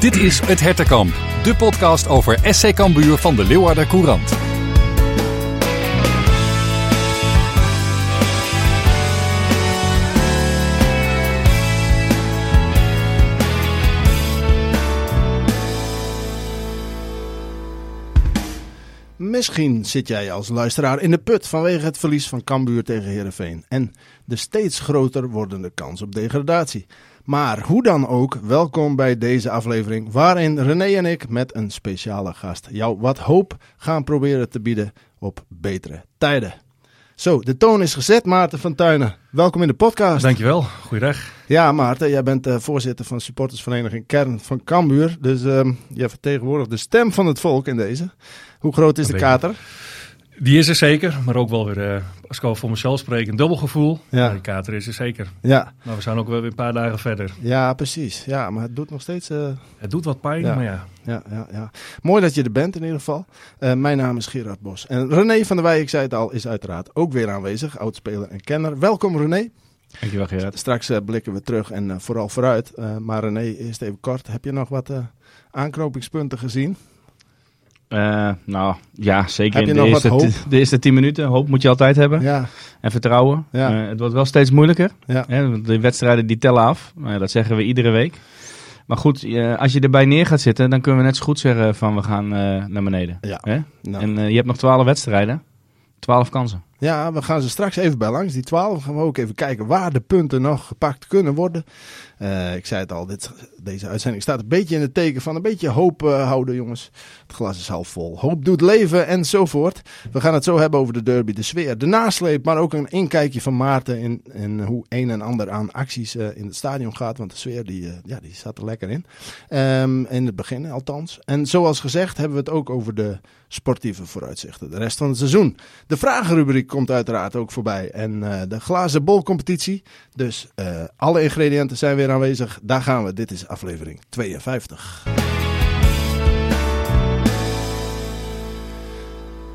Dit is Het Hertenkamp, de podcast over SC Cambuur van de Leeuwarder Courant. Misschien zit jij als luisteraar in de put vanwege het verlies van Cambuur tegen Heerenveen en de steeds groter wordende kans op degradatie. Maar hoe dan ook, welkom bij deze aflevering waarin René en ik met een speciale gast jou wat hoop gaan proberen te bieden op betere tijden. Zo, de toon is gezet, Maarten van Tuinen. Welkom in de podcast. Dankjewel, goeiedag. Ja, Maarten, jij bent uh, voorzitter van supportersvereniging Kern van Cambuur. Dus uh, jij vertegenwoordigt de stem van het volk in deze. Hoe groot is de kater? Die is er zeker, maar ook wel weer, uh, als ik voor mezelf spreek, een dubbel gevoel. Ja. Die kater is er zeker. Ja. Maar we zijn ook wel weer een paar dagen verder. Ja, precies. Ja, maar het doet nog steeds... Uh... Het doet wat pijn, ja. maar ja. Ja, ja, ja. Mooi dat je er bent in ieder geval. Uh, mijn naam is Gerard Bos. En René van der Wij, ik zei het al, is uiteraard ook weer aanwezig. Oudspeler en kenner. Welkom René. Dankjewel Gerard. Straks blikken we terug en vooral vooruit. maar René, eerst even kort. Heb je nog wat aanknopingspunten gezien? Uh, nou ja, zeker in de eerste, de eerste tien minuten. Hoop moet je altijd hebben. Ja. En vertrouwen. Ja. Uh, het wordt wel steeds moeilijker. Ja. Hè, de wedstrijden die tellen af. Uh, dat zeggen we iedere week. Maar goed, als je erbij neer gaat zitten, dan kunnen we net zo goed zeggen van we gaan naar beneden. Hè? Nou. En je hebt nog twaalf wedstrijden. Twaalf kansen. Ja, we gaan ze straks even bij langs. Die twaalf gaan we ook even kijken waar de punten nog gepakt kunnen worden. Uh, ik zei het al, dit, deze uitzending staat een beetje in het teken van een beetje hoop uh, houden, jongens. Het glas is half vol. Hoop doet leven enzovoort. We gaan het zo hebben over de derby, de sfeer, de nasleep, maar ook een inkijkje van Maarten in, hoe een en ander aan acties uh, in het stadion gaat. Want de sfeer die, ja, die zat er lekker in. Um, in het begin althans. En zoals gezegd hebben we het ook over de sportieve vooruitzichten. De rest van het seizoen. De vragenrubriek komt uiteraard ook voorbij. En de glazen bol competitie. Dus alle ingrediënten zijn weer aanwezig. Daar gaan we. Dit is aflevering 52.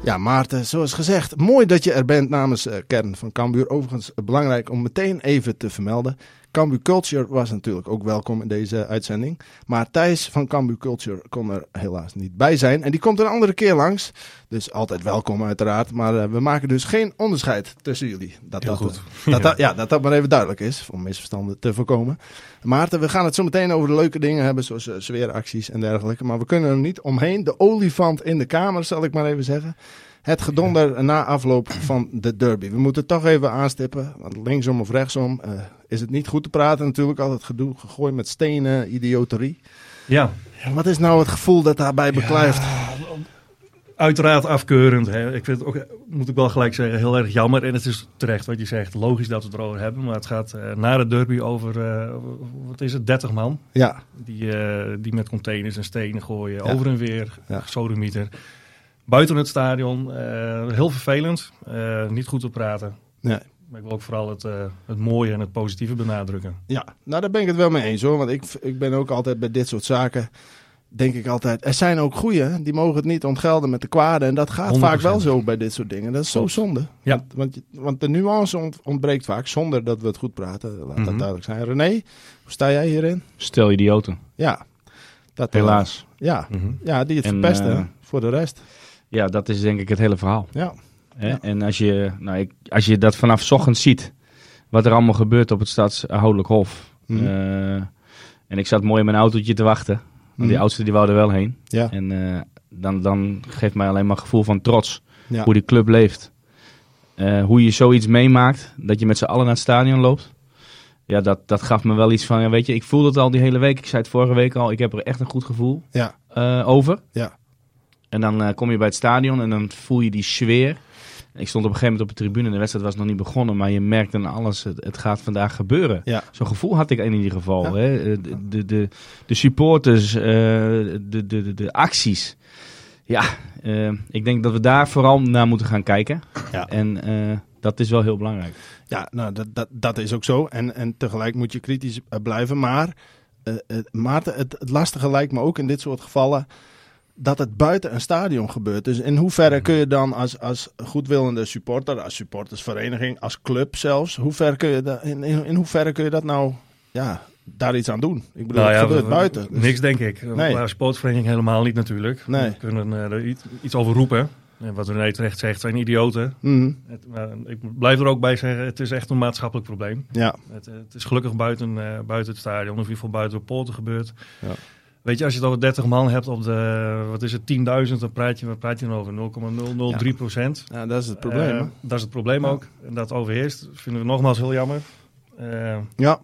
Ja, Maarten, zoals gezegd, mooi dat je er bent namens uh, Kern van Cambuur. Overigens belangrijk om meteen even te vermelden. Cambuur Culture was natuurlijk ook welkom in deze uitzending. Maar Thijs van Cambuur Culture kon er helaas niet bij zijn. En die komt een andere keer langs. Dus altijd welkom uiteraard. Maar uh, we maken dus geen onderscheid tussen jullie. Dat Heel dat, goed. Uh, dat, dat, ja, dat dat maar even duidelijk is. Om misverstanden te voorkomen. Maarten, we gaan het zo meteen over de leuke dingen hebben. Zoals uh, sfeeracties en dergelijke. Maar we kunnen er niet omheen. De olifant in de kamer, zal ik maar even zeggen. Het gedonder na afloop van de derby. We moeten toch even aanstippen. Want linksom of rechtsom uh, is het niet goed te praten natuurlijk. Altijd gedoe, gegooid met stenen, idioterie. Ja. Wat is nou het gevoel dat daarbij beklijft? Ja, uiteraard afkeurend. Hè. Ik vind het ook, moet ik wel gelijk zeggen, heel erg jammer. En het is terecht wat je zegt, logisch dat we het erover hebben. Maar het gaat uh, na de derby over, uh, wat is het, 30 man. Ja. Die, uh, die met containers en stenen gooien, ja. over en weer, ja. sodemieter. Buiten het stadion, heel vervelend. niet goed te praten. Nee. Maar ik wil ook vooral het, het mooie en het positieve benadrukken. Ja, nou daar ben ik het wel mee eens hoor. Want ik, ik ben ook altijd bij dit soort zaken denk ik altijd. Er zijn ook goeie, die mogen het niet ontgelden met de kwade. En dat gaat 100%. vaak wel zo bij dit soort dingen. Dat is zo zonde. Ja. Want, want, want de nuance ontbreekt vaak zonder dat we het goed praten. Laat mm -hmm. dat duidelijk zijn. René, hoe sta jij hierin? Stel idioten. Ja. Dat Helaas. Ja. Mm -hmm. ja, die het en, verpesten uh, voor de rest. Ja, dat is denk ik het hele verhaal. Ja. Ja. En als je, nou, ik, als je dat vanaf ochtend ziet, wat er allemaal gebeurt op het stadshoudelijk hof. Mm -hmm. uh, en ik zat mooi in mijn autootje te wachten. Want die oudste die wou er wel heen. Ja. En uh, dan, dan geeft mij alleen maar gevoel van trots. Ja. Hoe die club leeft. Uh, hoe je zoiets meemaakt. Dat je met z'n allen naar het stadion loopt. Ja, dat, dat gaf me wel iets van, ja, weet je, ik voelde het al die hele week. Ik zei het vorige week al, ik heb er echt een goed gevoel ja. over. Ja. En dan kom je bij het stadion en dan voel je die sfeer. Ik stond op een gegeven moment op de tribune. De wedstrijd was nog niet begonnen. Maar je merkt aan alles, het, het gaat vandaag gebeuren. Ja. Zo'n gevoel had ik in ieder geval. Ja. Hè? De, de, de, de, supporters, uh, de, de, de, de, acties. Ja, uh, ik denk dat we daar vooral naar moeten gaan kijken. Ja. En uh, dat is wel heel belangrijk. Ja, nou, dat, dat, dat is ook zo. En, en tegelijk moet je kritisch blijven. Maar, Maarten, het, het lastige lijkt me ook in dit soort gevallen dat het buiten een stadion gebeurt. Dus in hoeverre kun je dan als, als goedwillende supporter, als supportersvereniging, als club zelfs, hoe ver kun je dat, in, in, hoeverre kun je dat nou ja, daar iets aan doen. Ik bedoel, nou ja, het gebeurt buiten. Dus- Niks, denk ik. Nee. Een sportvereniging helemaal niet natuurlijk. Nee. We kunnen er iets, iets over roepen. En wat René terecht zegt, zijn idioten. Mm. Het, ik blijf er ook bij zeggen, het is echt een maatschappelijk probleem. Ja. Het, het is gelukkig buiten, uh, buiten het stadion, of in ieder geval buiten de poorten gebeurt. Ja. Weet je, als je het over 30 man hebt op de, wat is het, 10.000, dan praat je, praat je over 0,003 procent. Ja. dat is het probleem. Uh, dat is het probleem ook. En dat overheerst, vinden we nogmaals heel jammer. Uh, ja.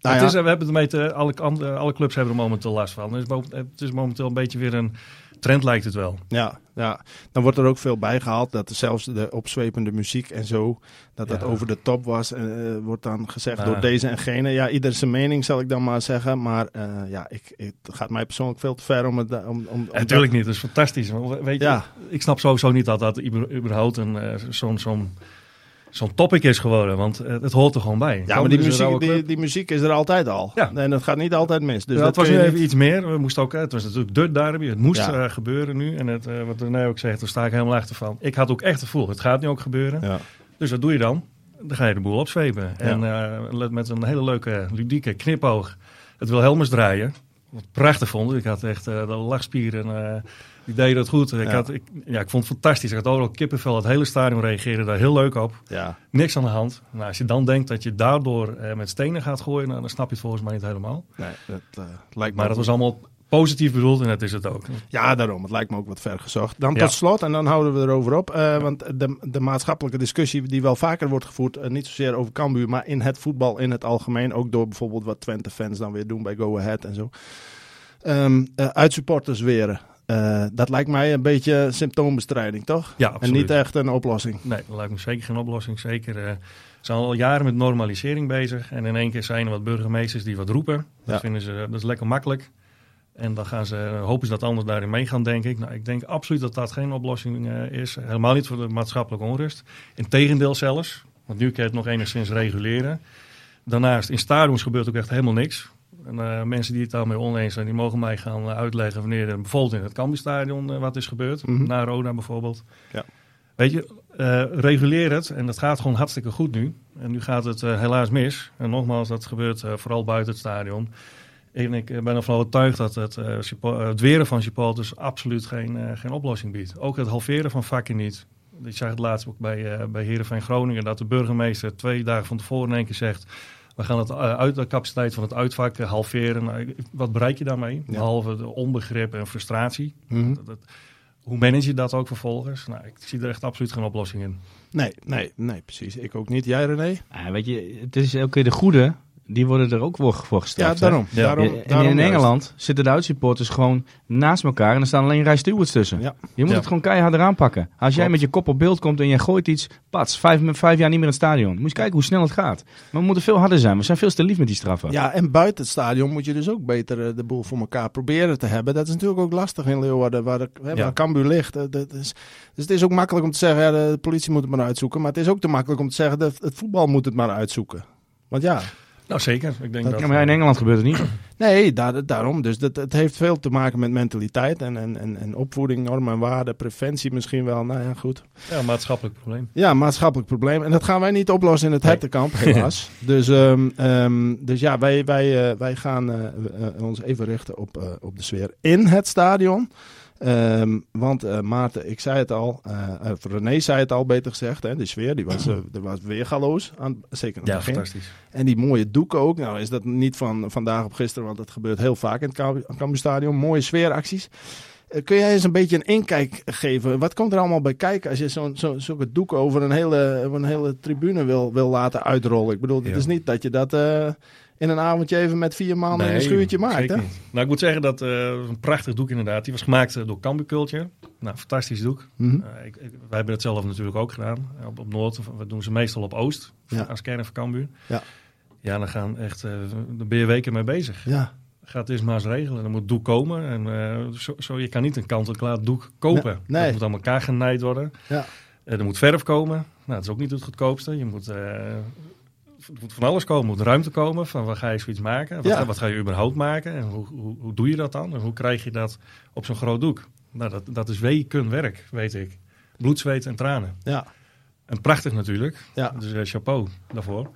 Nou het is, we hebben ermee te, alle, alle clubs hebben er momenteel last van. Het is, het is momenteel een beetje weer een trend lijkt het wel. Ja, ja, dan wordt er ook veel bijgehaald dat zelfs de opzwepende muziek en zo, dat dat over de top was. Uh, wordt dan gezegd door deze en gene. Ja, ieder zijn mening zal ik dan maar zeggen. Maar uh, ja, ik, het gaat mij persoonlijk veel te ver om het... Om, om, Natuurlijk niet, dat is fantastisch. Weet je, ja. ik snap sowieso niet dat dat überhaupt een, zo'n... zo'n zo'n topic is geworden. Want het, hoort er gewoon bij. Ja, maar die muziek, die, die, muziek is er altijd al. Ja. En dat gaat niet altijd mis. Dus dat, was nu even iets meer. We moesten ook, het was natuurlijk de derby. Het moest uh, gebeuren nu. En het, uh, wat René ook zegt, daar sta ik helemaal achter van. Ik had ook echt het gevoel, het gaat nu ook gebeuren. Ja. Dus wat doe je dan? Dan ga je de boel opzwepen. En uh, met een hele leuke, ludieke knipoog het Wilhelmus draaien. Wat prachtig vond. Ik had echt de lachspieren die deed dat goed. Ik, had, ik, ja, ik vond het fantastisch. Ik had overal kippenvel. Het hele stadion reageerde daar heel leuk op. Ja. Niks aan de hand. Nou, als je dan denkt dat je daardoor eh, met stenen gaat gooien, nou, dan snap je het volgens mij niet helemaal. Nee, dat uh, lijkt Maar dat was allemaal positief bedoeld en dat is het ook. Ja, daarom. Het lijkt me ook wat ver gezocht. Dan tot slot, en dan houden we erover op. Uh, want de, de maatschappelijke discussie die wel vaker wordt gevoerd, uh, niet zozeer over Cambuur, maar in het voetbal in het algemeen. Ook door bijvoorbeeld wat Twente-fans dan weer doen bij Go Ahead en zo. Um, uh, uitsupporters weren. Uh, dat lijkt mij een beetje symptoombestrijding, toch? Ja, absoluut. En niet echt een oplossing. Nee, dat lijkt me zeker geen oplossing. Zeker. Uh, ze zijn al jaren met normalisering bezig. En in één keer zijn er wat burgemeesters die wat roepen. Dat vinden ze dat is lekker makkelijk. En dan gaan ze, hopen ze dat anders daarin mee gaan, denk ik. Nou, ik denk absoluut dat dat geen oplossing uh, is. Helemaal niet voor de maatschappelijke onrust. Integendeel zelfs. Want nu kan je het nog enigszins reguleren. Daarnaast, in stadions gebeurt ook echt helemaal niks. En uh, mensen die het daarmee oneens zijn, die mogen mij gaan uh, uitleggen wanneer er bijvoorbeeld in het Cambuurstadion uh, wat is gebeurd. Mm -hmm. Na Roda bijvoorbeeld. Ja. Weet je, reguleer het en dat gaat gewoon hartstikke goed nu. En nu gaat het helaas mis. En nogmaals, dat gebeurt vooral buiten het stadion. En ik ben ervan overtuigd dat het, het weren van supporters absoluut geen, geen oplossing biedt. Ook het halveren van vakken niet. Ik zag het laatst ook bij, uh, bij Heerenveen Groningen dat de burgemeester twee dagen van tevoren in één keer zegt we gaan het eh, uit de capaciteit van het uitvak halveren. Nou, wat bereik je daarmee? Behalve de onbegrip en frustratie. Mhm. dat, hoe manage je dat ook vervolgens? Nou, ik zie er echt absoluut geen oplossing in. Nee, nee, nee, precies. Ik ook niet. Jij, René? Ja, weet je, het is elke keer de goede die worden er ook voor gestraft. Ja, daarom. daarom, en in Engeland zitten de uitsupporters gewoon naast elkaar en er staan alleen rij tussen. Ja. Je moet het gewoon keihard eraan pakken. Als jij met je kop op beeld komt en jij gooit iets, pats, vijf, vijf jaar niet meer in het stadion. Moet je kijken hoe snel het gaat. Maar we moeten veel harder zijn. We zijn veel te lief met die straffen. Ja, en buiten het stadion moet je dus ook beter eh, de boel voor elkaar proberen te hebben. Dat is natuurlijk ook lastig in Leeuwarden, waar, de, waar ja. Cambuur ligt. Eh, dat is, dus het is ook makkelijk om te zeggen, ja, de politie moet het maar uitzoeken. Maar het is ook te makkelijk om te zeggen, dat het voetbal moet het maar uitzoeken. Want ja... Nou, zeker. Ik denk dat, ja, maar in Engeland gebeurt het niet. Nee, daar, daarom. Dus dat, het heeft veel te maken met mentaliteit en, en, en, en opvoeding, normen en waarden, preventie misschien wel. Nou ja, goed. Ja, maatschappelijk probleem. Ja, maatschappelijk probleem. En dat gaan wij niet oplossen in het nee. hertenkamp, helaas. dus, um, um, dus ja, wij, wij, uh, wij gaan uh, uh, ons even richten op, op de sfeer in het stadion. Um, want uh, Maarten, ik zei het al, uh, René zei het al beter gezegd, hè, de sfeer die was, uh, was weergaloos, aan, zeker aan ja, begin. fantastisch. En die mooie doeken ook, nou is dat niet van vandaag op gisteren, want dat gebeurt heel vaak in het Cambuurstadion, mooie sfeeracties. kun jij eens een beetje een inkijk geven? Wat komt er allemaal bij kijken als je zo'n zo, zulke doeken over een hele, over een hele tribune wil, wil laten uitrollen? Ik bedoel, het ja. is niet dat je dat in een avondje even met vier maanden nee, een schuurtje maakt. Hè? Nou, ik moet zeggen dat uh, een prachtig doek inderdaad. Die was gemaakt uh, door Cambuur Culture. Nou, fantastisch doek. Mm -hmm. uh, ik, ik, wij hebben het zelf natuurlijk ook gedaan. Op, op Noord, we doen ze meestal op Oost. Ja. Als kern van Cambuur. Ja. Ja, dan gaan echt, daar ben je weken mee bezig. Ja. Gaat eerst maar eens regelen. Dan moet doek komen. En zo, zo, je kan niet een kant-en-klaar doek kopen. Nee. Dat moet aan elkaar genaaid worden. Ja. er moet verf komen. Nou, dat is ook niet het goedkoopste. Je moet moet van alles komen. Er moet ruimte komen van waar ga je zoiets maken? Wat, ja. wat ga je überhaupt maken? En hoe, hoe, hoe, doe je dat dan? En hoe krijg je dat op zo'n groot doek? Nou, dat, dat is wekenwerk, weet ik. Bloed, zweet en tranen. Ja. En prachtig natuurlijk. Ja. Dus uh, chapeau daarvoor.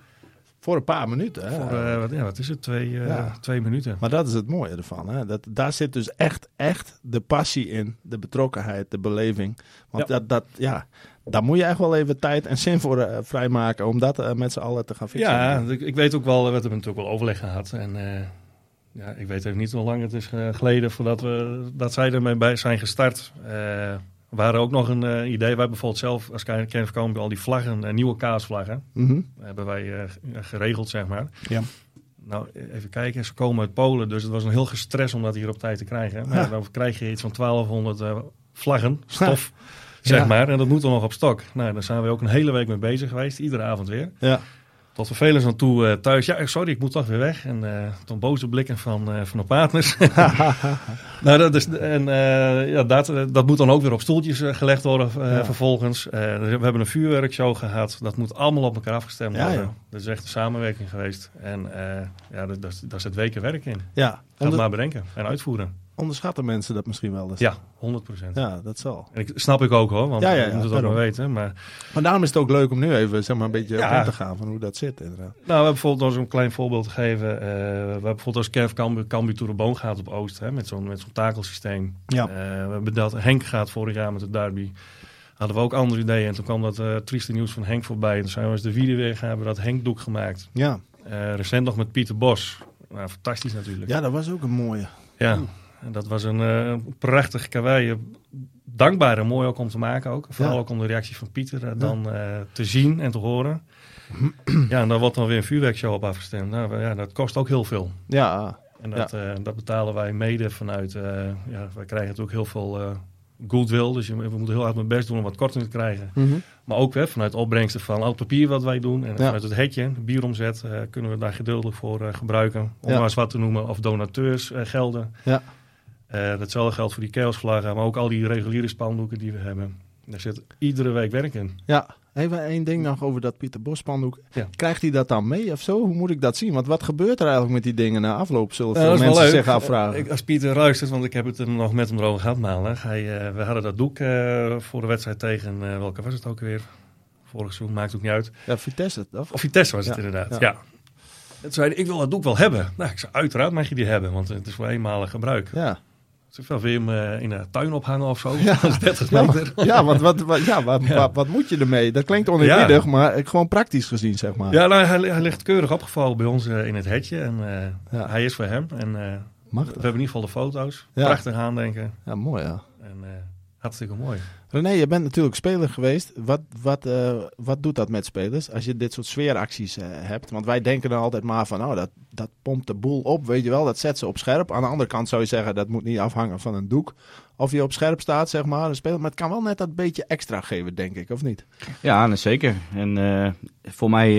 Voor een paar minuten. Hè? Voor, uh, wat, ja, wat is het? Twee, uh, twee minuten. Maar dat is het mooie ervan. Hè? Dat, daar zit dus echt, echt de passie in. De betrokkenheid, de beleving. Want ja. dat, dat, ja, daar moet je echt wel even tijd en zin voor uh, vrijmaken. Om dat met z'n allen te gaan fixen. Ja, ik, ik weet ook wel, we hebben natuurlijk wel overleg gehad. En ja, ik weet even niet hoe lang het is geleden voordat we, dat zij ermee bij zijn gestart. We waren ook nog een uh, idee. Wij bijvoorbeeld zelf als KNV komen al die vlaggen, uh, nieuwe kaasvlaggen. Mm hebben wij uh, geregeld, zeg maar. Ja. Nou, even kijken. Ze komen uit Polen, dus het was een heel gestrest om dat hier op tijd te krijgen. Maar ja. dan krijg je iets van 1200 vlaggen, stof, zeg ja. maar. En dat moet dan nog op stok. Nou, daar zijn we ook een hele week mee bezig geweest. Iedere avond weer. Ja. Tot vervelens aan toe uh, thuis. Ja, sorry, ik moet toch weer weg. En uh, toen boze blikken van, uh, van de partners. nou, dat, is, en, ja, dat, dat moet dan ook weer op stoeltjes gelegd worden ja. vervolgens. we hebben een vuurwerkshow gehad. Dat moet allemaal op elkaar afgestemd worden. Ja. Dat is echt een samenwerking geweest. En ja, daar zit weken werk in. Ja. Ga het maar bedenken en uitvoeren onderschatten mensen dat misschien wel eens. Ja, 100 procent. Ja, dat zal. En ik snap ik ook hoor, want ja, ja, ja, moet het ook maar weten. Maar... maar daarom is het ook leuk om nu even zeg maar, een beetje ja. te gaan van hoe dat zit inderdaad. Nou, we hebben bijvoorbeeld als een klein voorbeeld te geven. Uh, we hebben bijvoorbeeld als Kerf Cambuur, Tour de Boom gaat op Oost, hè, met zo'n met zo'n takelsysteem. Ja. Uh, we hebben dat, Henk gaat vorig jaar met de derby. Hadden we ook andere ideeën. En toen kwam dat uh, trieste nieuws van Henk voorbij. En toen zijn we eens de gaan hebben dat Henk doek gemaakt. Ja. recent nog met Pieter Bos. Nou, fantastisch natuurlijk. Ja, dat was ook een mooie. Ja. En dat was een uh, prachtig karwei. Dankbaar en mooi ook om te maken ook. Vooral ook om de reactie van Pieter uh, dan uh, te zien en te horen. ja, en daar wordt dan weer een vuurwerkshow op afgestemd. Nou, ja, dat kost ook heel veel. Ja. En dat, ja. dat betalen wij mede vanuit... ja, wij krijgen natuurlijk heel veel goodwill. Dus je, we moeten heel hard mijn best doen om wat korting te krijgen. Mm -hmm. Maar ook hè, vanuit opbrengsten van al papier wat wij doen. En vanuit het hetje, bieromzet, kunnen we daar geduldig voor gebruiken. Om maar eens wat te noemen. Of donateurs gelden. Ja. Uh, datzelfde geldt voor die chaosvlaggen, maar ook al die reguliere spandoeken die we hebben. Daar zit iedere week werk in. Ja, even één ding nog over dat Pieter Bos spandoek. Ja. Krijgt hij dat dan mee of zo? Hoe moet ik dat zien? Want wat gebeurt er eigenlijk met die dingen na afloop? Zullen veel uh, mensen zich afvragen. Ik, als Pieter luistert, want ik heb het er nog met hem erover gehad maandag. Hij, uh, we hadden dat doek voor de wedstrijd tegen, welke was het ook weer? Vorig seizoen, maakt ook niet uit. Ja, Vitesse. Of, of Vitesse was het inderdaad, ja. Toen zei ik wil dat doek wel hebben. Nou, ik zei, uiteraard mag je die hebben, want het is voor eenmalig gebruik. Ja. Dus wil je hem uh, in de tuin ophangen of zo? Ja, 30 meter. Ja, ja want wat, wat, ja, wat, ja. wat, moet je ermee? Dat klinkt oneerbiedig, ja. maar gewoon praktisch gezien, zeg maar. Ja, nou, hij, hij ligt keurig opgevallen bij ons uh, in het hetje. En uh, hij is voor hem. En we hebben in ieder geval de foto's. Prachtig aandenken. Ja, mooi ja. En hartstikke mooi. René, je bent natuurlijk speler geweest. Wat, wat, uh, wat doet dat met spelers als je dit soort sfeeracties uh, hebt? Want wij denken dan altijd maar van, oh, dat, dat pompt de boel op, weet je wel. Dat zet ze op scherp. Aan de andere kant zou je zeggen, dat moet niet afhangen van een doek. Of je op scherp staat, zeg maar, een speler. Maar het kan wel net dat beetje extra geven, denk ik, of niet? Ja, nou, zeker. En uh, voor mij,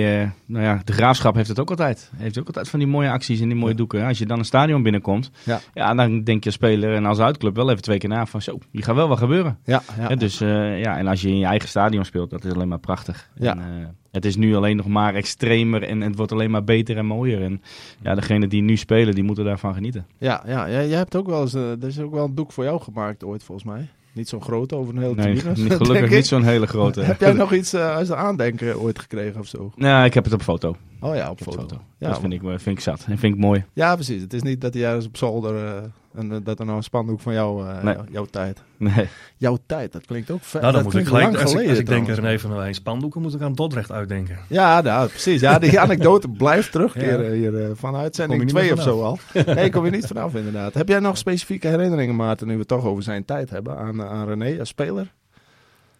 nou ja, de graafschap heeft het ook altijd. Heeft ook altijd van die mooie acties en die mooie ja. doeken. Als je dan een stadion binnenkomt, ja. ja, dan denk je speler en als uitclub wel even twee keer na van, zo, hier gaat wel wat gebeuren. Ja, ja. Dus uh, ja, en als je in je eigen stadion speelt, dat is alleen maar prachtig. Ja. En, uh, het is nu alleen nog maar extremer en het wordt alleen maar beter en mooier. En ja, degene die nu spelen, die moeten daarvan genieten. Ja, ja, jij hebt ook wel eens, uh, er is ook wel een doek voor jou gemaakt ooit volgens mij. Niet zo'n grote over een hele nee, tribune. gelukkig niet zo'n hele grote. heb jij nog iets uh, als aandenken ooit gekregen of zo? Nou, ik heb het op foto. Oh ja, op foto. foto. Ja, dat vind ik, vind ik zat en vind ik mooi. Ja, precies. Het is niet dat hij ergens op zolder... Uh, en uh, dat er nou een spandoek van jou, uh, nee. jouw tijd. Nee. Jouw tijd, dat klinkt ook vet. Nou, dan moet ik gelijk, als, geleden, als ik denk er even naar spandoeken, moet ik aan Dordrecht uitdenken. Ja, nou, precies. Ja, die anekdote blijft terugkeren ja. hier uh, van uitzending 2 of zo al. Nee, kom je niet vanaf inderdaad. Heb jij nog specifieke herinneringen, Maarten, nu we het toch over zijn tijd hebben, aan, aan René als speler?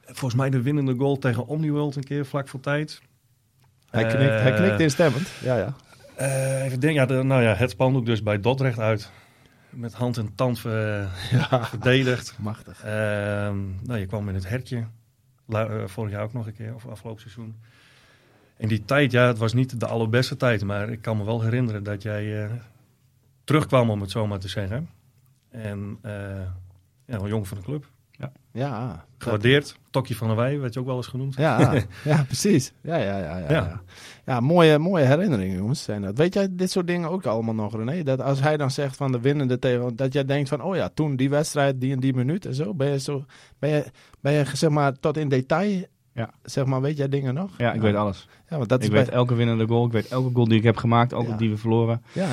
Volgens mij de winnende goal tegen Omniworld een keer, vlak voor tijd. Hij knikt, hij knikt instemmend, ja ja. even denken, ja, de, nou ja, het spandoek dus bij Dordrecht uit met hand en tand uh, ja, verdedigd. Machtig. Uh, nou, je kwam in het hertje. Uh, vorig jaar ook nog een keer, of afgelopen seizoen. In die tijd, ja, het was niet de allerbeste tijd. Maar ik kan me wel herinneren dat jij uh, terugkwam, om het zo maar te zeggen. En ja, een jong van de club. Ja. Gewaardeerd. Tokje van de Wij werd je ook wel eens genoemd. Ja, ja precies. Ja, ja, ja, ja, ja. ja. mooie, mooie herinneringen, jongens. Zijn dat. Weet jij dit soort dingen ook allemaal nog, René? Dat als hij dan zegt van de winnende tegen... Dat jij denkt van, oh ja, toen die wedstrijd, die en die minuut en zo. Ben je, zo, ben je, ben je zeg maar tot in detail Ja. Zeg maar, weet jij dingen nog? Ja, ik weet alles. Ja, want dat ik weet elke winnende goal. Ik weet elke goal die ik heb gemaakt, ook die we verloren. Ja,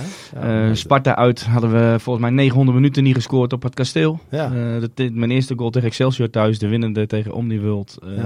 uh, Sparta uit hadden we volgens mij 900 minuten niet gescoord op het kasteel. Ja. Uh, mijn eerste goal tegen Excelsior thuis, de winnende tegen Omniworld. Uh,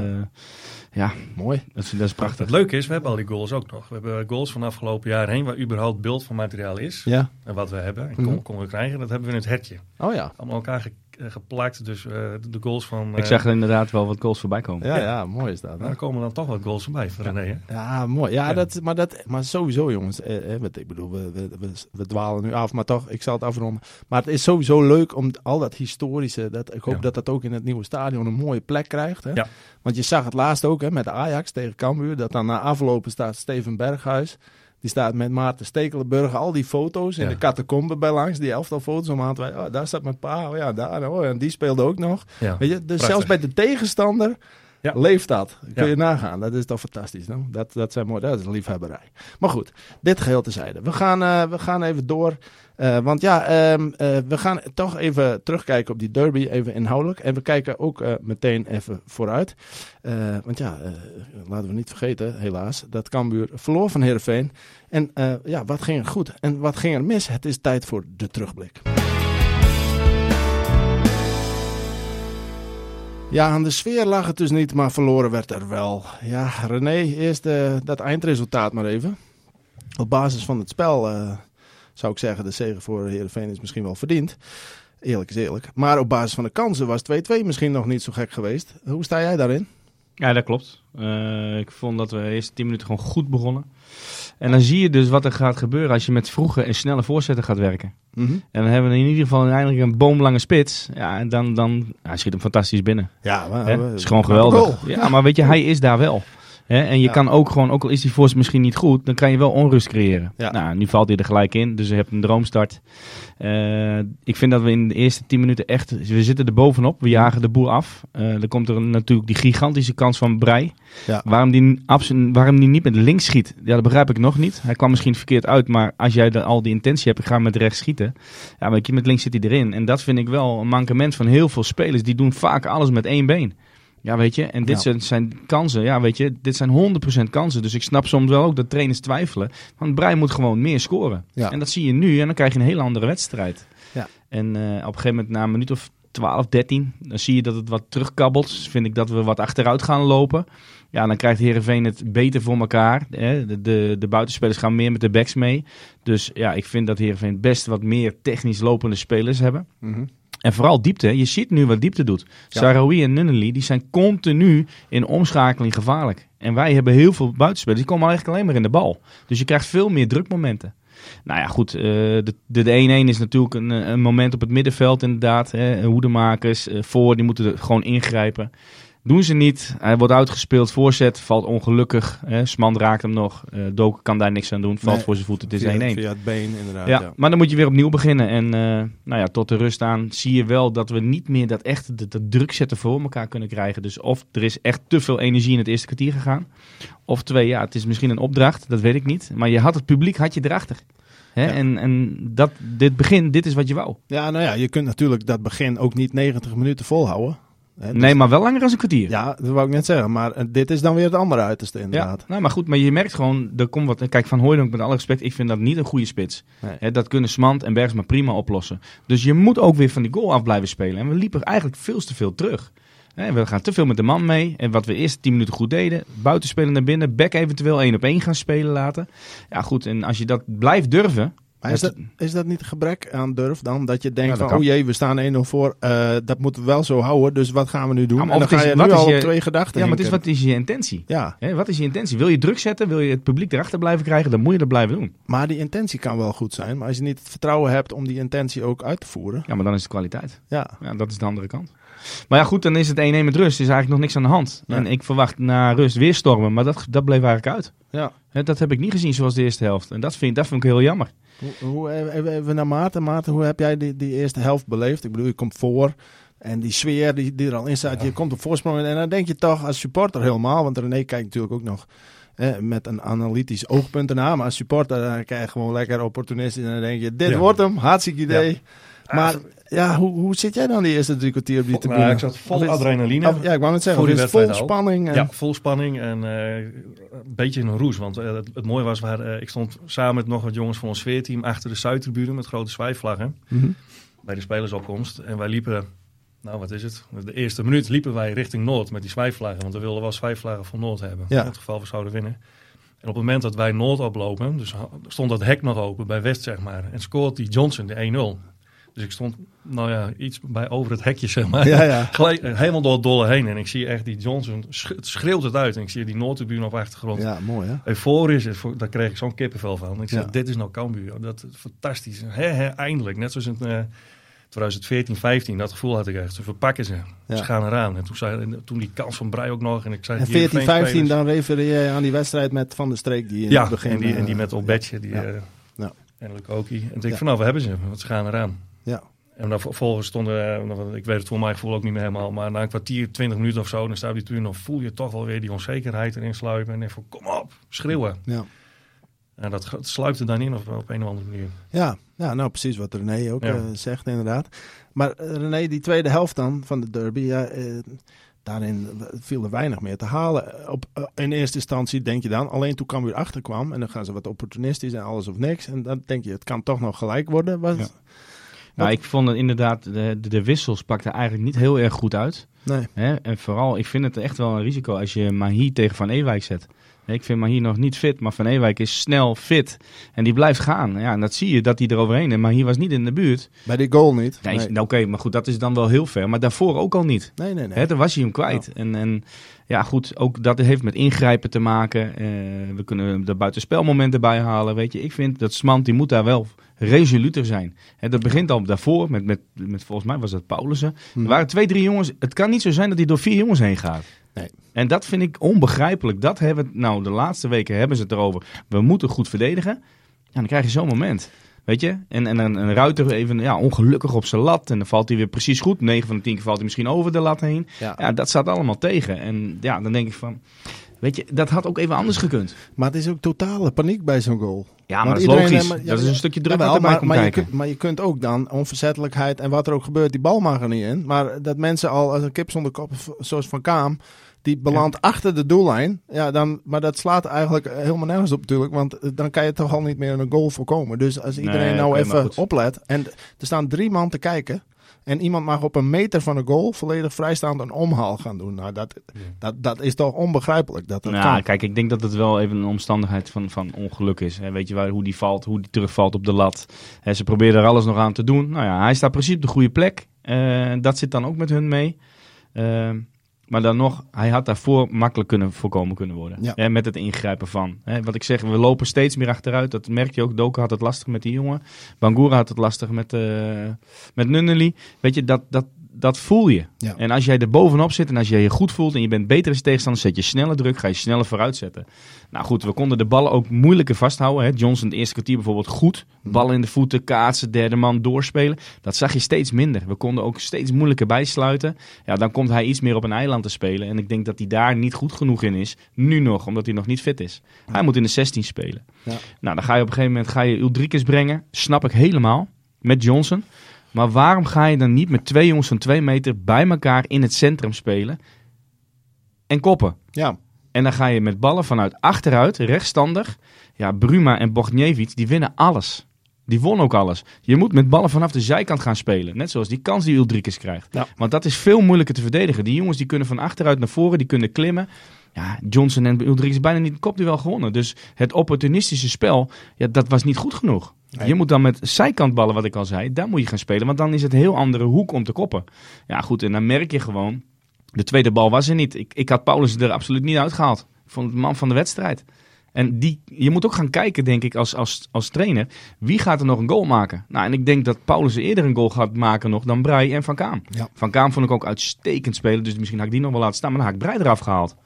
ja, mooi. Dat is, dat is prachtig. Het leuke is, we hebben al die goals ook nog. We hebben goals van afgelopen jaar heen waar überhaupt beeld van materiaal is. Ja. En wat we hebben en mm konden krijgen, dat hebben we in het hertje. Oh ja. Allemaal elkaar eh, geplakt. Dus uh, de goals van... ik zag er inderdaad wel wat goals voorbij komen. Ja, ja, mooi is dat. Daar komen dan toch wat goals voorbij voor René. Ja, mooi. Ja, Dat, maar, dat, maar sowieso jongens. Eh, eh, ik bedoel, we, we, we, dwalen nu af, maar toch, ik zal het afronden. Maar het is sowieso leuk om al dat historische, dat, ik hoop dat dat ook in het nieuwe stadion een mooie plek krijgt. Hè? Ja. Want je zag het laatst ook hè, met Ajax tegen Cambuur, dat dan na aflopen staat Steven Berghuis... Die staat met Maarten Stekelenburg al die foto's in de catacombe bij langs. Die elftal foto's om aan te wijzen. Oh, daar staat mijn pa. Oh ja, daar. Oh, en die speelde ook nog. Weet je, dus zelfs bij de tegenstander ja. leeft dat. Kun je nagaan. Dat is toch fantastisch. No? Dat, dat, zijn mooi, dat is een liefhebberij. Maar goed, dit geheel tezijde. We gaan, uh, we gaan even door. Uh, want ja, um, uh, we gaan toch even terugkijken op die derby, even inhoudelijk. En we kijken ook meteen even vooruit. want ja, laten we niet vergeten, helaas, dat Cambuur verloor van Heerenveen. En ja, wat ging er goed en wat ging er mis? Het is tijd voor de terugblik. Ja, aan de sfeer lag het dus niet, maar verloren werd er wel. Ja, René, eerst dat eindresultaat maar even. Op basis van het spel zou ik zeggen, de zege voor Heerenveen is misschien wel verdiend. Eerlijk is eerlijk. Maar op basis van de kansen was 2-2 misschien nog niet zo gek geweest. Hoe sta jij daarin? Ja, dat klopt. Uh, ik vond dat we de eerste 10 minuten gewoon goed begonnen. En dan zie je dus wat er gaat gebeuren als je met vroege en snelle voorzetten gaat werken. Mm -hmm. En dan hebben we in ieder geval eindelijk een boomlange spits. Ja, en dan, dan ja, schiet hem fantastisch binnen. Ja, maar, het is gewoon geweldig. Ja, maar weet je, hij is daar wel. Hè? En je kan ook gewoon, ook al is die force misschien niet goed, dan kan je wel onrust creëren. Nou, nu valt hij er gelijk in, dus je hebt een droomstart. Uh, ik vind dat we in de eerste 10 minuten echt, we zitten er bovenop, we jagen de boer af. Uh, dan komt er natuurlijk die gigantische kans van Brei. Ja. Waarom, die, waarom die niet met links schiet, ja, dat begrijp ik nog niet. Hij kwam misschien verkeerd uit, maar als jij de, al die intentie hebt, ik ga met rechts schieten. Ja, maar met links zit hij erin. En dat vind ik wel een mankement van heel veel spelers. Die doen vaak alles met één been. Ja, weet je, en dit zijn, zijn, kansen. Ja, weet je, dit zijn 100% kansen. Dus ik snap soms wel ook dat trainers twijfelen. Want Brein moet gewoon meer scoren. Ja. En dat zie je nu en dan krijg je een hele andere wedstrijd. Ja. En uh, op een gegeven moment, na een minuut of 12, 13, dan zie je dat het wat terugkabbelt. Dus vind ik dat we wat achteruit gaan lopen. Ja, dan krijgt Herenveen het beter voor elkaar. Hè? De, de, de, buitenspelers gaan meer met de backs mee. Dus ja, ik vind dat Herenveen best wat meer technisch lopende spelers hebben. Mm en vooral diepte. Je ziet nu wat diepte doet. Ja. Sarawi en Nunnally die zijn continu in omschakeling gevaarlijk. En wij hebben heel veel buitenspelers. Die komen eigenlijk alleen maar in de bal. Dus je krijgt veel meer drukmomenten. Nou ja, goed. Uh, de 1-1 is natuurlijk een, een, moment op het middenveld inderdaad. Hè. Hoedemakers uh, voor, die moeten gewoon ingrijpen. Doen ze niet. Hij wordt uitgespeeld. Voorzet valt ongelukkig. Hè. Sman raakt hem nog. Uh, Doken kan daar niks aan doen. Valt voor zijn voeten. Het is 1-1. Via, het been inderdaad. Ja, Maar dan moet je weer opnieuw beginnen. En uh, nou ja, tot de rust aan zie je wel dat we niet meer dat echt de, de druk zetten voor elkaar kunnen krijgen. Dus of er is echt te veel energie in het eerste kwartier gegaan. Of twee, ja, het is misschien een opdracht. Dat weet ik niet. Maar je had het publiek had je erachter. Hè? Ja. En, en dat, dit begin, dit is wat je wou. Ja, nou ja, je kunt natuurlijk dat begin ook niet 90 minuten volhouden. Hè, nee, maar wel langer dan een kwartier. Ja, dat wou ik net zeggen. Maar uh, dit is dan weer het andere uiterste inderdaad. Ja, nou, maar goed, maar je merkt gewoon, er komt wat... Kijk, Van Hooydonk, met alle respect, ik vind dat niet een goede spits. Nee. Hè, dat kunnen Smant en Bergsma prima oplossen. Dus je moet ook weer van die goal af blijven spelen. En we liepen eigenlijk veel te veel terug. Hè, we gaan te veel met de man mee. En wat we eerst 10 minuten goed deden, buitenspelen naar binnen, back eventueel één op één gaan spelen laten. Ja goed, en als je dat blijft durven, maar is dat, is dat niet een gebrek aan durf dan? Dat je denkt van, oh jee, we staan 1-0 voor. Uh, dat moeten we wel zo houden. Dus wat gaan we nu doen? Ja, en dan ga je nu al je, twee gedachten Ja, maar het is, wat is je intentie? Ja. He, wat is je intentie? Wil je druk zetten? Wil je het publiek erachter blijven krijgen? Dan moet je dat blijven doen. Maar die intentie kan wel goed zijn. Maar als je niet het vertrouwen hebt om die intentie ook uit te voeren. Ja, maar dan is het kwaliteit. Ja. ja dat is de andere kant. Maar ja, goed, dan is het 1-1 met rust. Er is eigenlijk nog niks aan de hand. En ik verwacht na rust weer stormen. Maar dat, dat bleef eigenlijk uit. Ja. He, dat heb ik niet gezien zoals de eerste helft. En dat vind, dat vind ik heel jammer. Hoe, hoe, even naar Maarten. Maarten, hoe heb jij die, die eerste helft beleefd? Ik bedoel, je komt voor. En die sfeer die, die er al in staat, je komt op voorsprong. En dan denk je toch als supporter helemaal, want René kijkt natuurlijk ook nog eh, met een analytisch oogpunt ernaar. Maar als supporter dan krijg je gewoon lekker opportunistisch. En dan denk je, dit wordt hem, hartstikke idee. Maar ja, hoe, hoe zit jij dan die eerste drie kwartier op die tribune? Nou, ik zat vol adrenaline. ja, ik wou het zeggen. Voor vol spanning. En... Ja, vol spanning en uh, een beetje in een roes. Want uh, het, het, mooie was, waar, uh, ik stond samen met nog wat jongens van ons sfeerteam achter de Zuidtribune met grote zwijfvlaggen. Mm -hmm. Bij de spelersopkomst. En wij liepen, nou wat is het? De eerste minuut liepen wij richting Noord met die zwijfvlaggen. Want we wilden wel zwijfvlaggen van Noord hebben. Ja. In het geval we zouden winnen. En op het moment dat wij Noord oplopen, dus stond dat hek nog open bij West, zeg maar. En scoort die Johnson de 1-0. Dus ik stond, nou ja, iets bij over het hekje, zeg maar. Ja, ja. Eh, helemaal door het dolle heen. En ik zie echt die Johnson, schreeuwt het uit. En ik zie die Noordtribune op achtergrond. Ja, mooi hè? Euforisch, daar kreeg ik zo'n kippenvel van. Ik zeg, dit is nou Cambuur. Dat is fantastisch. He, he, eindelijk. Net zoals in uh, 2014, 15. Dat gevoel had ik echt. Ze verpakken ze. Ze gaan eraan. En toen, zei, toen die kans van Brei ook nog. En, ik zei, en 14, 15, dan refereer je aan die wedstrijd met Van der Streek. Die in ja, het begin, en, die, en die met Olbetje. Die. Uh. En Lukoki. En ik denk van, nou, we hebben ze. Want ze gaan eraan. Ja. En dan vervolgens stonden, eh, ik weet het voor mijn gevoel ook niet meer helemaal, maar na een kwartier, twintig minuten of zo, dan staat die toen, dan voel je toch wel weer die onzekerheid erin sluipen. En denk van, kom op, schreeuwen. Ja. En dat sluipt er dan in op, op een of andere manier. Ja, ja nou precies wat René ook ja. uh, zegt inderdaad. Maar uh, René, die tweede helft dan van de derby, ja, uh, daarin viel er weinig meer te halen. Op, in eerste instantie denk je dan, alleen toen kwam weer achterkwam en dan gaan ze wat opportunistisch en alles of niks. En dan denk je, het kan toch nog gelijk worden. Was, ja. Nou, ik vond het inderdaad, de, de, de wissels pakten eigenlijk niet heel erg goed uit. Nee. Hè? En vooral, ik vind het echt wel een risico als je Mahi tegen Van Ewijk zet. Ik vind Mahi nog niet fit, maar Van Ewijk is snel fit. En die blijft gaan. Ja, en dat zie je dat hij eroverheen. En Mahi was niet in de buurt. Bij die goal niet. Nee, nee. Oké, maar goed, dat is dan wel heel ver. Maar daarvoor ook al niet. Nee, nee, nee. Hè, dan was hij hem kwijt. En, en ja, goed, ook dat heeft met ingrijpen te maken. Uh, we kunnen de buitenspelmomenten bijhalen. Weet je, ik vind dat Smant, die moet daar wel resoluter zijn. Hè, dat begint al daarvoor met, met, met, volgens mij was dat Paulussen. Hmm. Er waren twee, drie jongens. Het kan niet zo zijn dat hij door vier jongens heen gaat. Nee. En dat vind ik onbegrijpelijk. Dat hebben, nou, de laatste weken hebben ze het erover. We moeten goed verdedigen. Ja, dan krijg je zo'n moment. Weet je? En, en een, een ruiter even ja, ongelukkig op zijn lat. En dan valt hij weer precies goed. 9 van de 10 keer valt hij misschien over de lat heen. Ja. ja, dat staat allemaal tegen. En ja, dan denk ik van... Weet je, dat had ook even anders gekund. Maar het is ook totale paniek bij zo'n goal. Ja, maar, dat is logisch. Maar, ja, dat is een stukje druk ja, maar, maar, je kunt, maar je kunt ook dan onverzettelijkheid en wat er ook gebeurt, die bal mag er niet in. Maar dat mensen al als een kip zonder kop, zoals Van Kaam, die belandt ja. achter de doellijn. Ja, dan, maar dat slaat eigenlijk helemaal nergens op natuurlijk. Want dan kan je toch al niet meer een goal voorkomen. Dus als iedereen nee, nou okay, even oplet. En er staan drie man te kijken. En iemand mag op een meter van een goal volledig vrijstaand een omhaal gaan doen. Nou, dat, dat, dat is toch onbegrijpelijk dat dat nou, kan. Kijk, ik denk dat het wel even een omstandigheid van, van ongeluk is. Hè. Weet je waar, hoe die valt, hoe die terugvalt op de lat. Hè, ze proberen er alles nog aan te doen. Nou ja, hij staat precies op de goede plek. Uh, dat zit dan ook met hun mee. Uh, maar dan nog, hij had daarvoor makkelijk kunnen voorkomen kunnen worden. Ja. Hè, met het ingrijpen van. Hè, wat ik zeg, we lopen steeds meer achteruit. Dat merk je ook. Doka had het lastig met die jongen. Bangura had het lastig met, uh, met Nunnely. Weet je, dat, dat, dat voel je. Ja. En als jij er bovenop zit en als jij je goed voelt en je bent beter als tegenstander, zet je sneller druk, ga je sneller vooruit zetten. Nou goed, we konden de ballen ook moeilijker vasthouden. Hè. Johnson het eerste kwartier bijvoorbeeld goed. Ballen in de voeten, kaatsen, derde man doorspelen. Dat zag je steeds minder. We konden ook steeds moeilijker bijsluiten. Ja, dan komt hij iets meer op een eiland te spelen. En ik denk dat hij daar niet goed genoeg in is. Nu nog, omdat hij nog niet fit is. Ja. Hij moet in de 16 spelen. Ja. Nou, dan ga je op een gegeven moment ga je Ulrikes brengen. Snap ik helemaal. Met Johnson. Maar waarom ga je dan niet met twee jongens van twee meter bij elkaar in het centrum spelen en koppen? Ja. En dan ga je met ballen vanuit achteruit, rechtstandig. Ja, Bruma en Bogniewicz, die winnen alles. Die won ook alles. Je moet met ballen vanaf de zijkant gaan spelen. Net zoals die kans die Ulrikes krijgt. Ja. Want dat is veel moeilijker te verdedigen. Die jongens die kunnen van achteruit naar voren, die kunnen klimmen. Ja, Johnson en Ulrikes bijna niet een kopduel gewonnen. Dus het opportunistische spel, ja, dat was niet goed genoeg. Nee. Je moet dan met zijkantballen, wat ik al zei, daar moet je gaan spelen. Want dan is het een heel andere hoek om te koppen. Ja, goed, en dan merk je gewoon, de tweede bal was er niet. Ik, ik had Paulus er absoluut niet uitgehaald. Ik vond het man van de wedstrijd. En die, je moet ook gaan kijken, denk ik, als, als, als trainer. Wie gaat er nog een goal maken? Nou, en ik denk dat Paulus eerder een goal gaat maken nog dan Brei en Van Kaam. Ja. Van Kaam vond ik ook uitstekend spelen. Dus misschien had ik die nog wel laten staan. Maar dan had ik Brei eraf gehaald.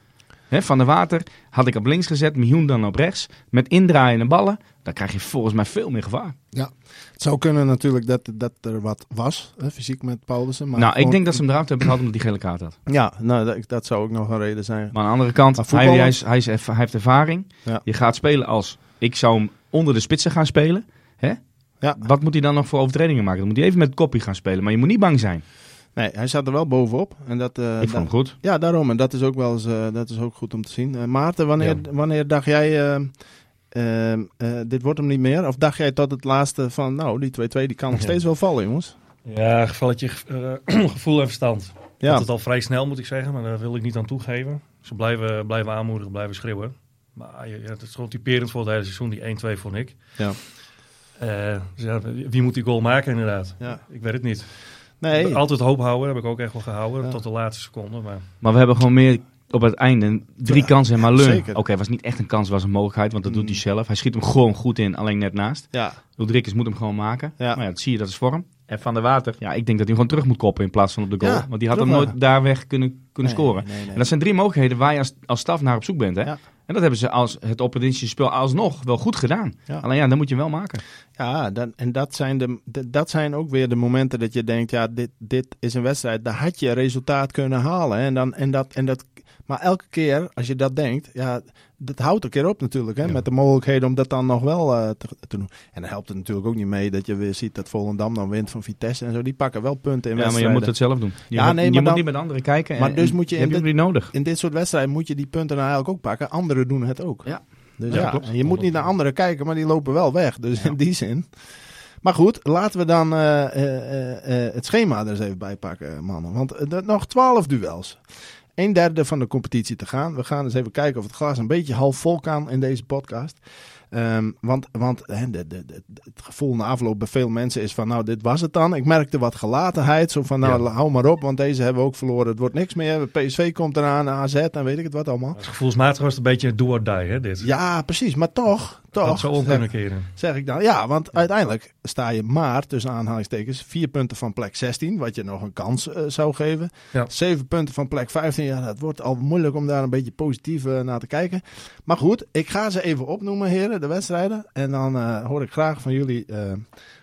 He, van de Water had ik op links gezet, Mihoen dan op rechts. Met indraaiende ballen, dan krijg je volgens mij veel meer gevaar. Ja, het zou kunnen natuurlijk dat, dat er wat was, hè, fysiek met Paulussen. Maar nou, gewoon... ik denk dat ze hem eruit hebben gehaald omdat hij gele kaart had. Ja, nou, dat, dat, zou ook nog een reden zijn. Maar aan de andere kant, hij, hij, is, hij, is, hij, heeft ervaring. Ja. Je gaat spelen als, ik zou hem onder de spitsen gaan spelen. Hè? Ja. Wat moet hij dan nog voor overtredingen maken? Dan moet hij even met koppie gaan spelen. Maar je moet niet bang zijn. Nee, hij staat er wel bovenop. En dat, uh, ik vond hem goed. Ja, daarom. En dat is ook wel eens, uh, dat is ook goed om te zien. Uh, Maarten, wanneer, wanneer dacht jij, dit wordt hem niet meer? Of dacht jij tot het laatste van, nou, die 2-2 die kan nog steeds wel vallen, jongens? Ja, gevalletje gevoel en verstand. Ja. Dat het al vrij snel, moet ik zeggen. Maar daar wil ik niet aan toegeven. Ze blijven, blijven aanmoedigen, blijven schreeuwen. Maar ja, het is gewoon typerend voor het hele seizoen, die 1-2 vond ik. Ja. dus ja, wie moet die goal maken inderdaad? Ja. Ik weet het niet. Nee. Altijd hoop houden, heb ik ook echt wel gehouden, tot de laatste seconde. Maar... maar we hebben gewoon meer op het einde drie kansen en Malun. Oké, okay, was niet echt een kans, was een mogelijkheid, want dat doet hij mm. zelf. Hij schiet hem gewoon goed in, alleen net naast. Ja. Ulrikes moet hem gewoon maken. Ja. Maar ja, dat zie je, dat is vorm. En Van der Water, ja, ik denk dat hij gewoon terug moet koppen in plaats van op de goal. want die had hem nooit daar weg kunnen, kunnen scoren. En dat zijn drie mogelijkheden waar je als, als staf naar op zoek bent. Hè? Ja. En dat hebben ze als het opportunistische spel alsnog wel goed gedaan. Alleen ja, dan moet je wel maken. Ja, dan, en dat zijn, de, dat zijn ook weer de momenten dat je denkt, ja, dit, dit is een wedstrijd, daar had je resultaat kunnen halen. En, dan, en, dat, en dat maar elke keer als je dat denkt, ja, dat houdt een keer op natuurlijk. Hè, Met de mogelijkheden om dat dan nog wel uh, te, te, doen. En dan helpt het natuurlijk ook niet mee dat je weer ziet dat Volendam dan wint van Vitesse en zo. Die pakken wel punten in ja, wedstrijden. Ja, maar je moet het zelf doen. Je, ja, nee, je moet niet met anderen kijken. Maar dus moet je, in dit, nodig. in dit soort wedstrijden moet je die punten nou eigenlijk ook pakken. Anderen doen het ook. Ja. Dus ja, ja je moet niet naar anderen kijken, maar die lopen wel weg. Dus in die zin. Maar goed, laten we dan uh, uh, het schema er eens even bij pakken, mannen. Want nog twaalf duels een derde van de competitie te gaan. We gaan eens even kijken of het glas een beetje half vol kan in deze podcast. Um, want want de, de, de, het gevoel na afloop bij veel mensen is van, nou, dit was het dan. Ik merkte wat gelatenheid. Zo van, nou, hou maar op, want deze hebben we ook verloren. Het wordt niks meer. PSV komt eraan, AZ en weet ik het wat allemaal. Gevoelsmatig was het een beetje do or die, hè, dit? Ja, precies. Maar toch, toch. Dat zou om kunnen keren. Zeg ik dan. Ja, want uiteindelijk sta je maar, tussen aanhalingstekens, vier punten van plek 16, wat je nog een kans uh, zou geven. Ja. Zeven punten van plek 15. Ja, dat wordt al moeilijk om daar een beetje positief uh, naar te kijken. Maar goed, ik ga ze even opnoemen, heren, de wedstrijden. En dan uh, hoor ik graag van jullie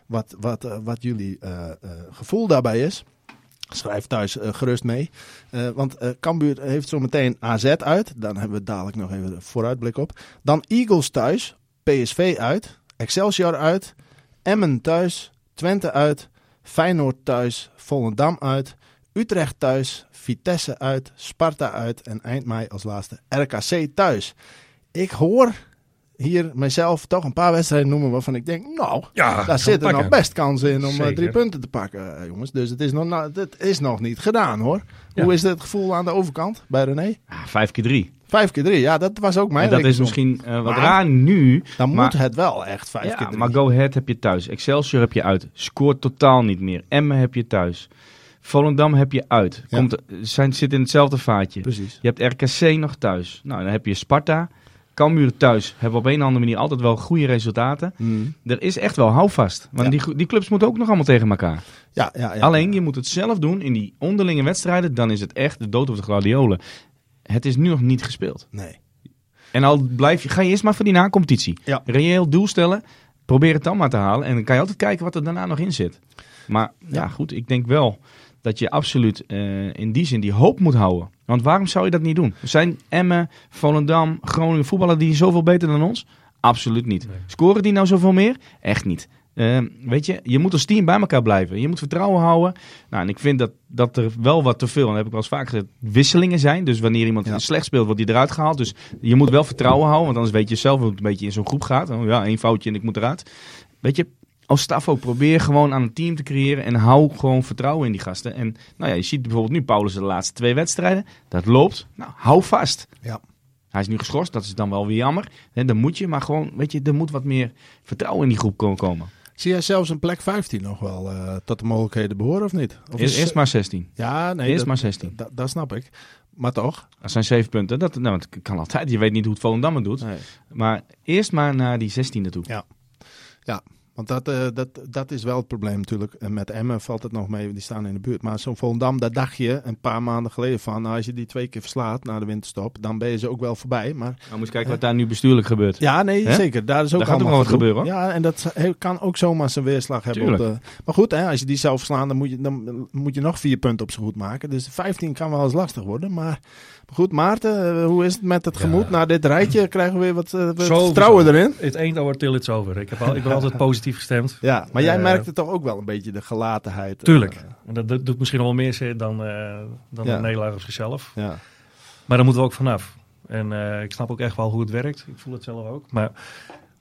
wat, wat, wat jullie gevoel daarbij is. Schrijf thuis gerust mee. Want Cambuur heeft zo meteen AZ uit. Dan hebben we dadelijk nog even een vooruitblik op. Dan Eagles thuis. PSV uit. Excelsior uit. Emmen thuis. Twente uit. Feyenoord thuis. Volendam uit. Utrecht thuis. Vitesse uit. Sparta uit. En eind mei als laatste RKC thuis. Ik hoor hier mezelf toch een paar wedstrijden noemen waarvan ik denk, nou, ja, daar zitten nog best kansen in om eh, drie punten te pakken, eh, jongens. Dus het is nog, nou, het is nog niet gedaan, hoor. Hoe is het gevoel aan de overkant bij René? vijf keer drie. Vijf keer drie, ja, dat was ook mijn en Dat is misschien uh, wat raar nu. Dan moet het wel echt vijf keer drie. Maar Go Ahead heb je thuis. Excelsior heb je uit. Scoort totaal niet meer. Emmen heb je thuis. Volendam heb je uit. Komt, zijn, zit in hetzelfde vaatje. Precies. Je hebt RKC nog thuis. Nou, dan heb je Sparta. Cambuur thuis hebben op een of andere manier altijd wel goede resultaten. Mm. Er is echt wel houvast. Want die, die clubs moeten ook nog allemaal tegen elkaar. Ja, ja, ja, Alleen, je moet het zelf doen in die onderlinge wedstrijden. Dan is het echt de dood op de gladiolen. Het is nu nog niet gespeeld. Nee. En al blijf je, ga je eerst maar voor die na-competitie. Ja. Reëel doel stellen. Probeer het dan maar te halen. En dan kan je altijd kijken wat er daarna nog in zit. Maar ja, goed, ik denk wel dat je absoluut uh, in die zin die hoop moet houden. Want waarom zou je dat niet doen? Zijn Emmen, Volendam, Groningen voetballen die zoveel beter dan ons? Absoluut niet. Scoren die nou zoveel meer? Echt niet. Uh, weet je, je moet als team bij elkaar blijven. Je moet vertrouwen houden. Nou, en ik vind dat, dat er wel wat te veel, en dat heb ik wel eens vaak gezegd, wisselingen zijn. Dus wanneer iemand slecht speelt, wordt die eruit gehaald. Dus je moet wel vertrouwen houden, want anders weet je zelf hoe het een beetje in zo'n groep gaat. Oh, ja, één foutje en ik moet eruit. Weet je, als staf ook probeer gewoon aan een team te creëren en hou gewoon vertrouwen in die gasten. En nou ja, je ziet bijvoorbeeld nu Paulus de laatste twee wedstrijden. Dat loopt. Nou, hou vast. Ja. Hij is nu geschorst, dat is dan wel weer jammer. dan moet je, maar gewoon, weet je, er moet wat meer vertrouwen in die groep komen. Zie jij zelfs een plek 15 nog wel uh, tot de mogelijkheden behoren of niet? Of is, eerst maar 16. Ja, nee. Eerst maar 16. Dat snap ik. Maar toch? Dat zijn zeven punten. Dat, nou, het kan altijd. Je weet niet hoe het Volendam het doet. Nee. Maar eerst maar naar die 16 toe. Ja. Ja, want dat, uh, dat, dat is wel het probleem natuurlijk. En met Emmen valt het nog mee, die staan in de buurt. Maar zo'n Volendam, daar dacht je een paar maanden geleden van... Nou, als je die twee keer verslaat na de winterstop, dan ben je ze ook wel voorbij. Maar, nou, moet je kijken wat daar nu bestuurlijk gebeurt. Ja, nee, zeker. Daar is ook daar gaat ook wat gebeuren. Ja, en dat kan ook zomaar zijn weerslag hebben. Op de, maar goed, hè, als je die zelf verslaan, dan moet, je, dan moet je nog vier punten op zo goed maken. Dus 15 kan wel eens lastig worden, maar... Goed, Maarten, eh, hoe is het met het gemoed? Na dit rijtje krijgen we weer wat, uh, vertrouwen erin. Het over till it's over. Ik, heb al, ik ben altijd positief gestemd. Ja, maar jij merkte toch ook wel een beetje de gelatenheid. Tuurlijk. En dat, dat doet misschien wel meer zeer dan, dan de nederlaag op zichzelf. Ja. Maar daar moeten we ook vanaf. En ik snap ook echt wel hoe het werkt. Ik voel het zelf ook. Maar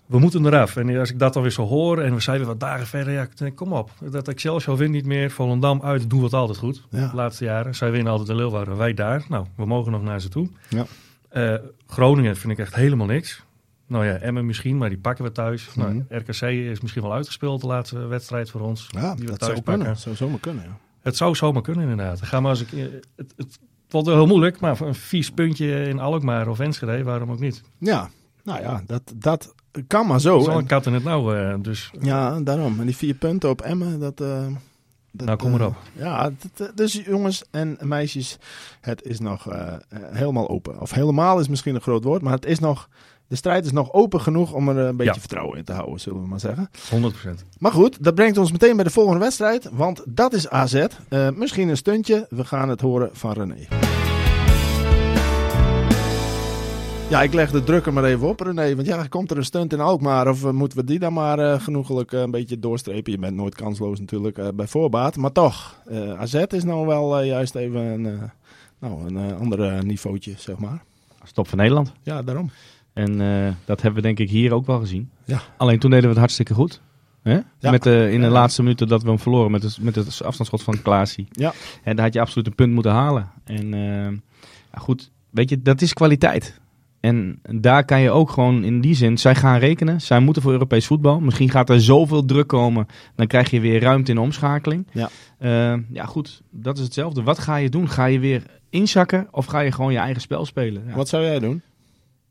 we moeten eraf. En als ik dat dan weer zo hoor en we zijn weer wat dagen verder, ja, denk, kom op. Dat Excelsior wint niet meer, Volendam uit, doen we het altijd goed. De laatste jaren. Zij winnen altijd de Leeuwarden, wij daar. Nou, we mogen nog naar ze toe. Ja. Uh, Groningen vind ik echt helemaal niks. Nou ja, Emmen misschien, maar die pakken we thuis. Mm nou, RKC is misschien wel uitgespeeld, de laatste wedstrijd voor ons. Ja, die we dat thuis zou pakken. kunnen. zou zomaar kunnen, ja. Het zou zomaar kunnen, inderdaad. Ga maar als ik, eh, het, het, valt wel heel moeilijk, maar een vies puntje in Alkmaar of Enschede, waarom ook niet? Ja, nou ja, dat, dat kan maar zo. Zo'n kat in het nou, uh, dus. Ja, daarom. En die vier punten op Emmen, dat... Uh, dat, nou, kom maar op. Uh, ja, dat, dus jongens en meisjes, het is nog helemaal open. Of helemaal is misschien een groot woord, maar het is nog... De strijd is nog open genoeg om er een beetje vertrouwen in te houden, zullen we maar zeggen. 100%. Maar goed, dat brengt ons meteen bij de volgende wedstrijd. Want dat is AZ. misschien een stuntje. We gaan het horen van René. Ja, ik leg de druk er maar even op, René. Want ja, komt er een stunt in Alkmaar of eh, moeten we die dan maar uh, genoegelijk uh, een beetje doorstrepen? Je bent nooit kansloos natuurlijk bij voorbaat. Maar toch, AZ is nou wel juist even een, nou, een ander niveautje, zeg maar. Stop van Nederland. Ja, daarom. En dat hebben we denk ik hier ook wel gezien. Ja. Alleen toen deden we het hartstikke goed. Hè? Ja. Met de, in de laatste minuten dat we hem verloren met, de, met het afstandsschot van Klaasie. Ja. En daar had je absoluut een punt moeten halen. En ja, goed, weet je, dat is kwaliteit. En daar kan je ook gewoon in die zin, zij gaan rekenen. Zij moeten voor Europees voetbal. Misschien gaat er zoveel druk komen, dan krijg je weer ruimte in de omschakeling. Ja, uh, ja goed, dat is hetzelfde. Wat ga je doen? Ga je weer inzakken of ga je gewoon je eigen spel spelen? Wat zou jij doen?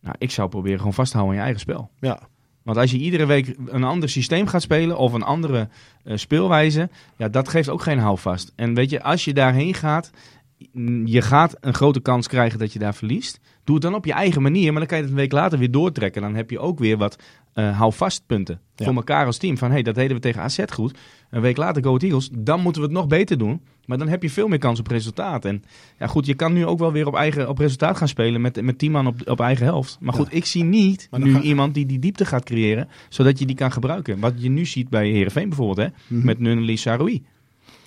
Nou, ik zou proberen gewoon vasthouden aan je eigen spel. Ja. Want als je iedere week een ander systeem gaat spelen of een andere uh, speelwijze, ja, dat geeft ook geen houvast. En weet je, als je daarheen gaat, je gaat een grote kans krijgen dat je daar verliest. Doe het dan op je eigen manier, maar dan kan je het een week later weer doortrekken. Dan heb je ook weer wat uh, houvastpunten voor elkaar als team. Van hey, dat deden we tegen AZ goed. Een week later Go Eagles, dan moeten we het nog beter doen. Maar dan heb je veel meer kans op resultaat. En ja, goed, je kan nu ook wel weer op, eigen, op resultaat gaan spelen met, met tien man op, op eigen helft. Maar goed, ik zie niet nu iemand die die diepte gaat creëren, zodat je die kan gebruiken. Wat je nu ziet bij Herenveen bijvoorbeeld, hè, mhm. met Nunnely Saroui.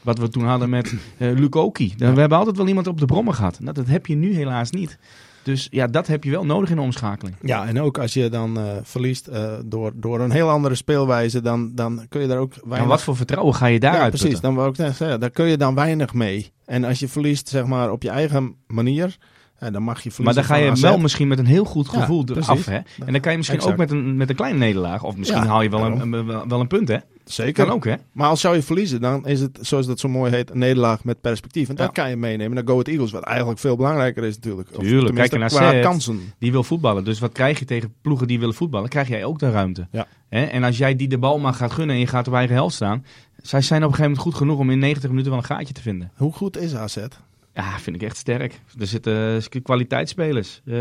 Wat we toen hadden met uh, Lukoki. We hebben altijd wel iemand op de brommen gehad. Nou, dat heb je nu helaas niet. Dus ja, dat heb je wel nodig in de omschakeling. Ja, en ook als je dan uh, verliest uh, door, door een heel andere speelwijze, dan, dan kun je daar ook weinig... En wat voor vertrouwen ga je daaruit Ja, precies. Dan wil ik zeggen, daar kun je dan weinig mee. En als je verliest, zeg maar, op je eigen manier... En dan mag je Maar dan ga je wel misschien met een heel goed gevoel ja, af. Hè? En dan kan je misschien ook met een, met een kleine nederlaag. Of misschien haal je wel een, wel een punt. Hè? Zeker. ook, hè? Maar als zou je verliezen, dan is het, zoals dat zo mooi heet, een nederlaag met perspectief. En dat kan je meenemen naar Go Ahead Eagles, wat eigenlijk veel belangrijker is natuurlijk. Tuurlijk, kijk naar qua kansen. Die wil voetballen. Dus wat krijg je tegen ploegen die willen voetballen? Krijg jij ook de ruimte. Ja. Hè? En als jij die de bal maar gaat gunnen en je gaat op eigen helft staan. Zij zijn op een gegeven moment goed genoeg om in 90 minuten wel een gaatje te vinden. Hoe goed is AZ? Ja, vind ik echt sterk. Er zitten kwaliteitsspelers. Uh,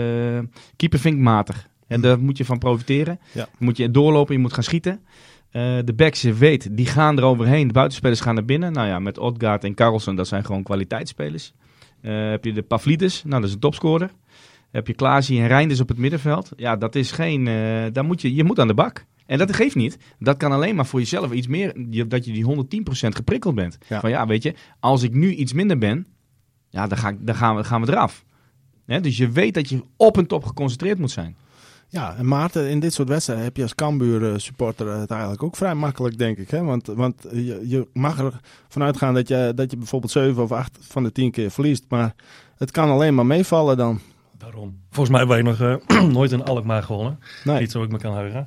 keeper vind ik matig. En daar moet je van profiteren. Ja. Moet je doorlopen, je moet gaan schieten. Uh, de backs, je weet, die gaan er overheen. De buitenspelers gaan naar binnen. Nou ja, met Odgaard en Carlsen, dat zijn gewoon kwaliteitsspelers. Uh, heb je de Pavlidis, nou dat is een topscorer. Heb je Klaasie en Reinders op het middenveld. Ja, dat is geen... Uh, daar moet je, je moet aan de bak. En dat geeft niet. Dat kan alleen maar voor jezelf iets meer... Dat je die 110% geprikkeld bent. Van ja, weet je, als ik nu iets minder ben... Ja, dan, ga ik, dan gaan, we, gaan we eraf. dus je weet dat je op en top geconcentreerd moet zijn. Ja, en Maarten, in dit soort wedstrijden heb je als Cambuur eh, supporter het eigenlijk ook vrij makkelijk, denk ik. Hè? Want, want je, je mag er vanuit gaan dat je, dat je bijvoorbeeld 7 of 8 van de 10 keer verliest. Maar het kan alleen maar meevallen dan. Daarom. Volgens mij hebben wij nog uh, nooit een Alkmaar gewonnen. Nee. Niet zo ik me kan herinneren.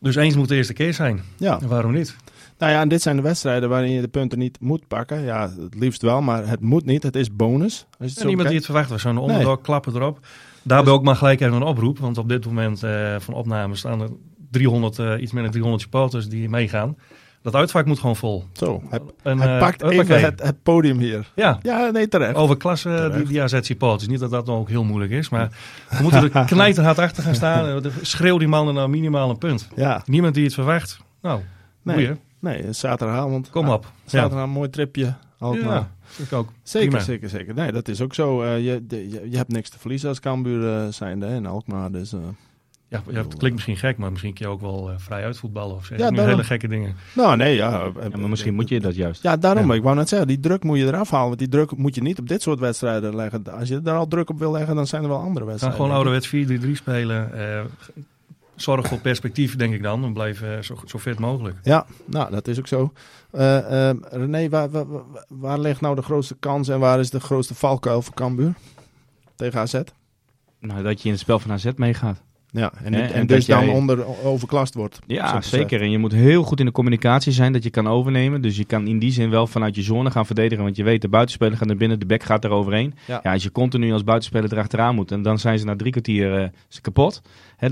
Dus eens moet de eerste keer zijn. Ja. En waarom niet? Nou ja, en dit zijn de wedstrijden waarin je de punten niet moet pakken. Ja, het liefst wel, maar het moet niet. Het is bonus. Als je het niemand die het verwacht was. Zo'n onderdog, nee. klappen erop. Daarbij ook maar gelijk even een oproep. Want op dit moment uh, van opname staan er 300, uh, iets meer dan 300 supporters die meegaan. Dat uitvak moet gewoon vol. Zo, hij, en, hij uh, pakt even het, het, podium hier. Ja, ja nee, terecht. Over klasse die, die AZ supporters. Niet dat dat dan ook heel moeilijk is, maar we moeten er knijterhard achter gaan staan. Schreeuw die mannen nou minimaal een punt. Ja. Niemand die het verwacht. Nou, nee. Nee, zaterdagavond. Kom op. Zaterdag een mooi tripje. Alkmaar. Ja, ik ook. Zeker, zeker, zeker. Nee, dat is ook zo. Uh, je, je, je hebt niks te verliezen als Cambuur uh, zijnde in Alkmaar. Dus uh, Ja, ja, het klinkt misschien gek, maar misschien kun je ook wel uh, vrij uitvoetballen of zeg ja, hele gekke dingen. Nou nee, ja. maar misschien moet je dat juist. Ja, daarom. Ik wou net zeggen, die druk moet je eraf halen. Want die druk moet je niet op dit soort wedstrijden leggen. Als je daar al druk op wil leggen, dan zijn er wel andere wedstrijden. Dan gewoon ouderwets 4-3-3 spelen. Zorg voor perspectief, denk ik dan. En blijf uh, zo, zo fit mogelijk. Ja, nou, dat is ook zo. Uh, René, waar, waar, waar, ligt nou de grootste kans en waar is de grootste valkuil voor Cambuur tegen AZ? Nou, dat je in het spel van AZ meegaat. Ja, en, en, dus dan onder overklast wordt. Ja, zeker. En je moet heel goed in de communicatie zijn dat je kan overnemen. Dus je kan in die zin wel vanuit je zone gaan verdedigen. Want je weet, de buitenspeler gaat naar binnen, de bek gaat er overheen. Ja. als je continu als buitenspeler erachteraan moet, en dan zijn ze na drie kwartier uh, kapot.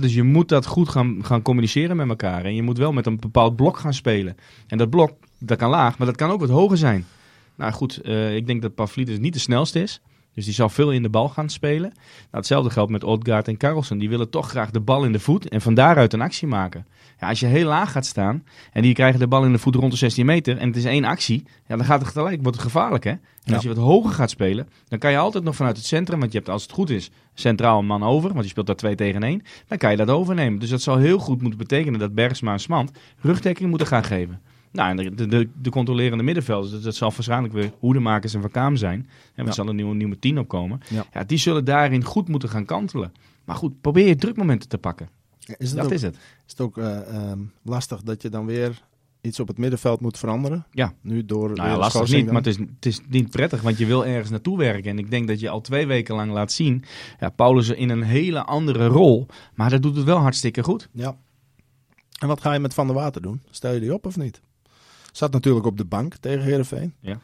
dus je moet dat goed gaan, gaan communiceren met elkaar. En je moet wel met een bepaald blok gaan spelen. En dat blok, dat kan laag, maar dat kan ook wat hoger zijn. Nou goed, uh, ik denk dat Pavlidis niet de snelste is. Dus die zal veel in de bal gaan spelen. Nou, hetzelfde geldt met Odgaard en Carlsen. Die willen toch graag de bal in de voet en van daaruit een actie maken. Ja, als je heel laag gaat staan en die krijgen de bal in de voet rond de 16 meter en het is één actie, ja, dan gaat het gelijk, wordt het gevaarlijk hè. En als je wat hoger gaat spelen, dan kan je altijd nog vanuit het centrum, want je hebt als het goed is centraal een man over, want je speelt daar twee tegen één, dan kan je dat overnemen. Dus dat zal heel goed moeten betekenen dat Bergsma en Smant rugdekking moeten gaan geven. Nou, en de, de, de controlerende middenvelders, dat, dat, zal waarschijnlijk weer hoedemakers en Van zijn. En er zal een nieuwe, nieuwe tien opkomen. Ja. ja. die zullen daarin goed moeten gaan kantelen. Maar goed, probeer je drukmomenten te pakken. Is dat is het. Is het ook uh, lastig dat je dan weer iets op het middenveld moet veranderen? Ja. Nu door nou ja, lastig niet, maar het is, het is niet prettig, want je wil ergens naartoe werken. En ik denk dat je al twee weken lang laat zien, ja, Paulus in een hele andere rol, maar dat doet het wel hartstikke goed. Ja. En wat ga je met Van der Water doen? Stel je die op of niet? Zat natuurlijk op de bank tegen Heerenveen. Ja.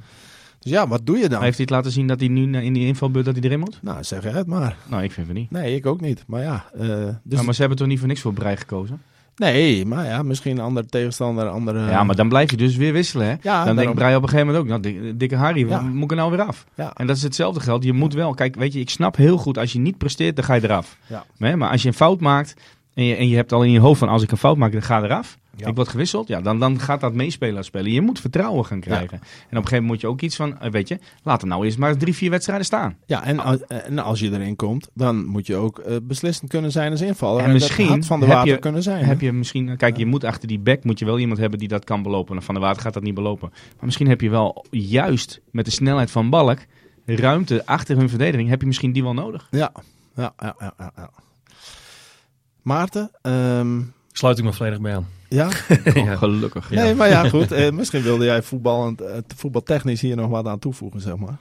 Dus ja, wat doe je dan? heeft hij het laten zien dat hij nu in die invalbeurt dat hij erin moet? Nou, zeg het maar. Nou, ik vind het niet. Nee, ik ook niet. Maar ja. Uh, dus... Nou, maar ze hebben toch niet voor niks voor Brei gekozen? Nee, maar ja, misschien een andere tegenstander, andere... Ja, maar dan blijf je dus weer wisselen, hè? Ja, dan denkt Brei op een gegeven moment ook, nou, dikke Harry, ja. moet ik er nou weer af? Ja. En dat is hetzelfde geld. Je moet wel, kijk, weet je, ik snap heel goed, als je niet presteert, dan ga je eraf. Ja. Maar als je een fout maakt en je, en je hebt al in je hoofd van, als ik een fout maak, dan ga eraf. Ik word gewisseld, ja, dan, dan gaat dat meespelen spelen. Je moet vertrouwen gaan krijgen. En op een gegeven moment moet je ook iets van, eh, weet je, laat hem nou eerst maar drie, vier wedstrijden staan. Ja, en, en als je erin komt, dan moet je ook uh, beslissend kunnen zijn als invaller. En, misschien van de water kunnen zijn. Heb je misschien, kijk, je moet achter die back moet je wel iemand hebben die dat kan belopen. Van de water gaat dat niet belopen. Maar misschien heb je wel juist met de snelheid van Balk ruimte achter hun verdediging, heb je misschien die wel nodig. Ja, ja, ja, ja. ja. Maarten, um... sluit ik me volledig bij aan. Ja? Oh, gelukkig. Ja. Nee, maar ja, goed. Eh, misschien wilde jij voetbal, eh, voetbaltechnisch hier nog wat aan toevoegen, zeg maar.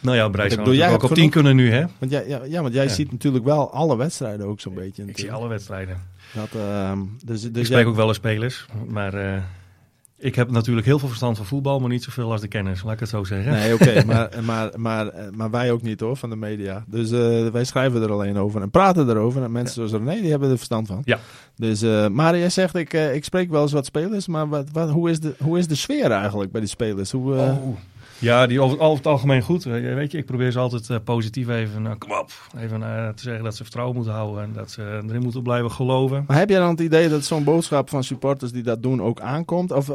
Nou ja, Brijs zou jij ook op 10 kunnen nu, hè? Want jij, ja, ja, want jij ziet natuurlijk wel alle wedstrijden ook zo'n beetje. Ik zie alle wedstrijden. Dat, uh, dus, dus ik spreek ook wel eens spelers, maar... Uh, ik heb natuurlijk heel veel verstand van voetbal, maar niet zoveel als de kennis, laat ik het zo zeggen. Nee, oké, maar, maar, maar, maar wij ook niet hoor, van de media. Dus uh, wij schrijven er alleen over en praten erover. En mensen zoals René, die hebben er verstand van. Ja. Dus, uh, maar jij zegt, ik, uh, ik spreek wel eens wat spelers, maar wat, wat, hoe, is de, hoe is de sfeer eigenlijk bij die spelers? Hoe, oh. Ja, die over, het algemeen goed. Weet je, ik probeer ze altijd uh, positief even, uh, kom op, even uh, te zeggen dat ze vertrouwen moeten houden en dat ze erin moeten blijven geloven. Maar heb jij dan het idee dat zo'n boodschap van supporters die dat doen ook aankomt? Of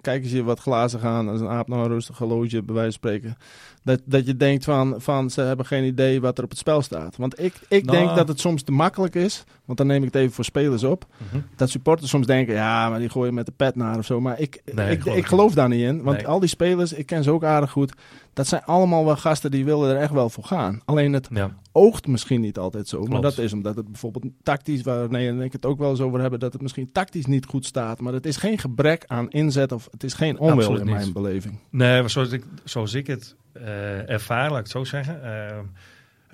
kijken ze je wat glazen gaan als een aap naar een rustig horloge, bij wijze van spreken? Dat, dat je denkt van, van ze hebben geen idee wat er op het spel staat. Want ik, ik nou. denk dat het soms te makkelijk is, want dan neem ik het even voor spelers op. Mhm. Dat supporters soms denken, ja, maar die gooien met de pet naar of zo. Maar ik, ik, ik, geloof daar niet in. Want al die spelers, ik ken ze ook aardig goed. Dat zijn allemaal wel gasten die willen er echt wel voor gaan. Alleen het oogt misschien niet altijd zo. Maar dat is omdat het bijvoorbeeld tactisch, waar nee, en ik het ook wel eens over hebben, dat het misschien tactisch niet goed staat. Maar het is geen gebrek aan inzet of het is geen onwil in mijn beleving. Nee, zoals ik, zoals ik het uh, ervaar, laat ik het zo zeggen. Uh,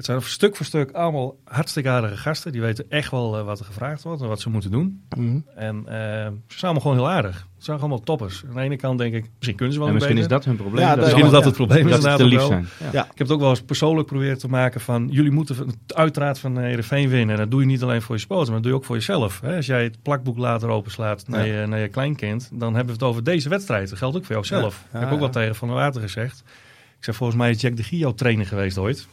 het zijn stuk voor stuk allemaal hartstikke aardige gasten. Die weten echt wel uh, wat er gevraagd wordt en wat ze moeten doen. Mm En uh, ze zijn allemaal gewoon heel aardig. Ze zijn allemaal toppers. Aan de ene kant denk ik, misschien kunnen ze wel en misschien is dat hun probleem. Ja, misschien is dat het probleem. Dat ze te lief zijn. Ja. Ik heb het ook wel eens persoonlijk proberen te maken van... jullie moeten uiteraard van Heerenveen winnen. En dat doe je niet alleen voor je sport, maar dat doe je ook voor jezelf. Hè? Als jij het plakboek later openslaat naar, je, naar je kleinkind... dan hebben we het over deze wedstrijd. Dat geldt ook voor jouzelf. Ja. Ik heb ook wel tegen Van der Water gezegd. Ik zeg, volgens mij is Jack de Gio trainer geweest ooit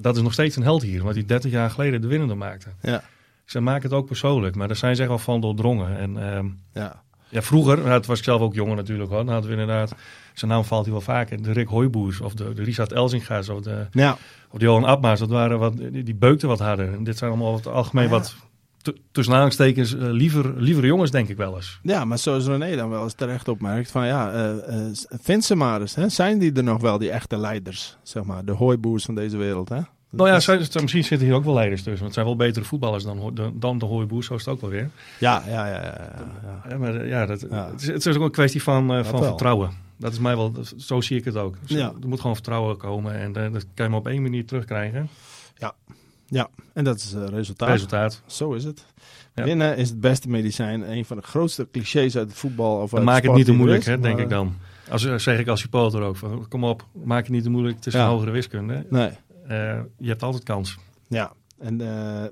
dat is nog steeds een held hier, wat hij 30 jaar geleden de winnende maakte. Ja. Ze maken het ook persoonlijk, maar daar zijn ze echt wel van doordrongen. En uh, ja. ja, vroeger, nou, was ik zelf ook jonger natuurlijk hoor, dan hadden we inderdaad, zijn naam valt hij wel vaker, de Rick Hoijboers of de, de Richard Elzinga's of de, ja. of de Johan Abma's, dat waren wat, die, die beukten wat harder. En dit zijn allemaal over het algemeen wat tussen aanstekens uh, liever, liever jongens, denk ik wel eens. Ja, maar zoals René dan wel eens terecht opmerkt, van ja, uh, vind ze maar eens. Hè? Zijn die er nog wel, die echte leiders, zeg maar, de hooiboers van deze wereld, hè? Nou ja, zijn, misschien zitten hier ook wel leiders tussen. Want het zijn wel betere voetballers dan, dan de hooiboers, zo is het ook wel weer. Ja, ja, ja. ja, ja. maar ja, dat, Het, is, het, is, ook een kwestie van, van vertrouwen. Dat is mij wel, zo zie ik het ook. Dus ja. Er moet gewoon vertrouwen komen en dat kan je maar op één manier terugkrijgen. Ja, ja, en dat is uh, resultaat. Resultaat. Zo is het. Winnen is het beste medicijn. Een van de grootste clichés uit het voetbal. Of maak het niet te moeilijk, hè, denk ik dan. Als, eh, zeg ik als supporter ook. Van, kom op, maak het niet te moeilijk. Het is een hogere wiskunde. Nee. Uh, je hebt altijd kans. Ja, en, uh,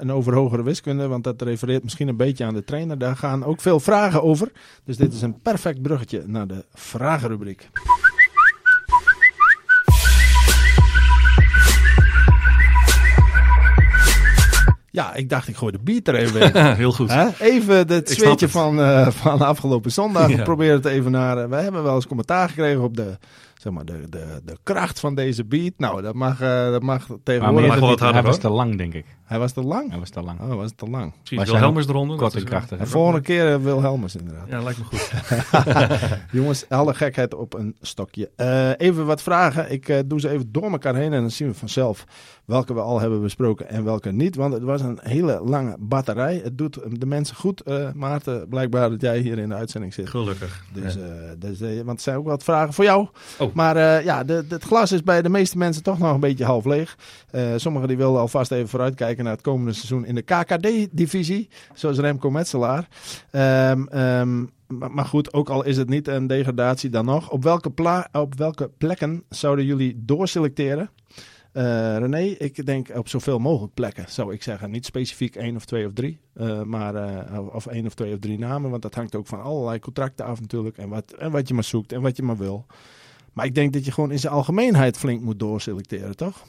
een over hogere wiskunde, want dat refereert misschien een beetje aan de trainer. Daar gaan ook veel vragen over. Dus dit is een perfect bruggetje naar de vragenrubriek. Ja, ik dacht ik gooi de beat er even in. Heel goed. Even het zweetje van, uh, van afgelopen zondag. Ja. probeer het even naar... Uh, we hebben wel eens commentaar gekregen op de zeg maar, de, de, de kracht van deze beat. Nou, dat mag, uh, dat mag tegenwoordig. Maar hij was te lang, denk ik. Hij was te lang? Hij was te lang. Oh, was te lang. Misschien Wilhelmus eronder. Kort en krachtig. De volgende keer uh, Wilhelmus inderdaad. Ja, lijkt me goed. Jongens, alle gekheid op een stokje. Uh, even wat vragen. Ik uh, doe ze even door elkaar heen en dan zien we vanzelf welke we al hebben besproken en welke niet. Want het was een hele lange batterij. Het doet de mensen goed, Maarten, blijkbaar dat jij hier in de uitzending zit. Gelukkig. Dus, ja. dus want er zijn ook wat vragen voor jou. Oh. Maar uh, ja, de, het glas is bij de meeste mensen toch nog een beetje half leeg. Uh, sommigen die willen alvast even vooruitkijken naar het komende seizoen in de KKD-divisie. Zoals Remco Metselaar. Um, um, maar, goed, ook al is het niet een degradatie dan nog. Op welke, op welke plekken zouden jullie doorselecteren? Uh, René, ik denk op zoveel mogelijk plekken, zou ik zeggen. Niet specifiek één of twee of drie, maar, of één of twee of drie namen. Want dat hangt ook van allerlei contracten af natuurlijk. En wat, en wat je maar zoekt en wat je maar wil. Maar ik denk dat je gewoon in zijn algemeenheid flink moet doorselecteren, toch?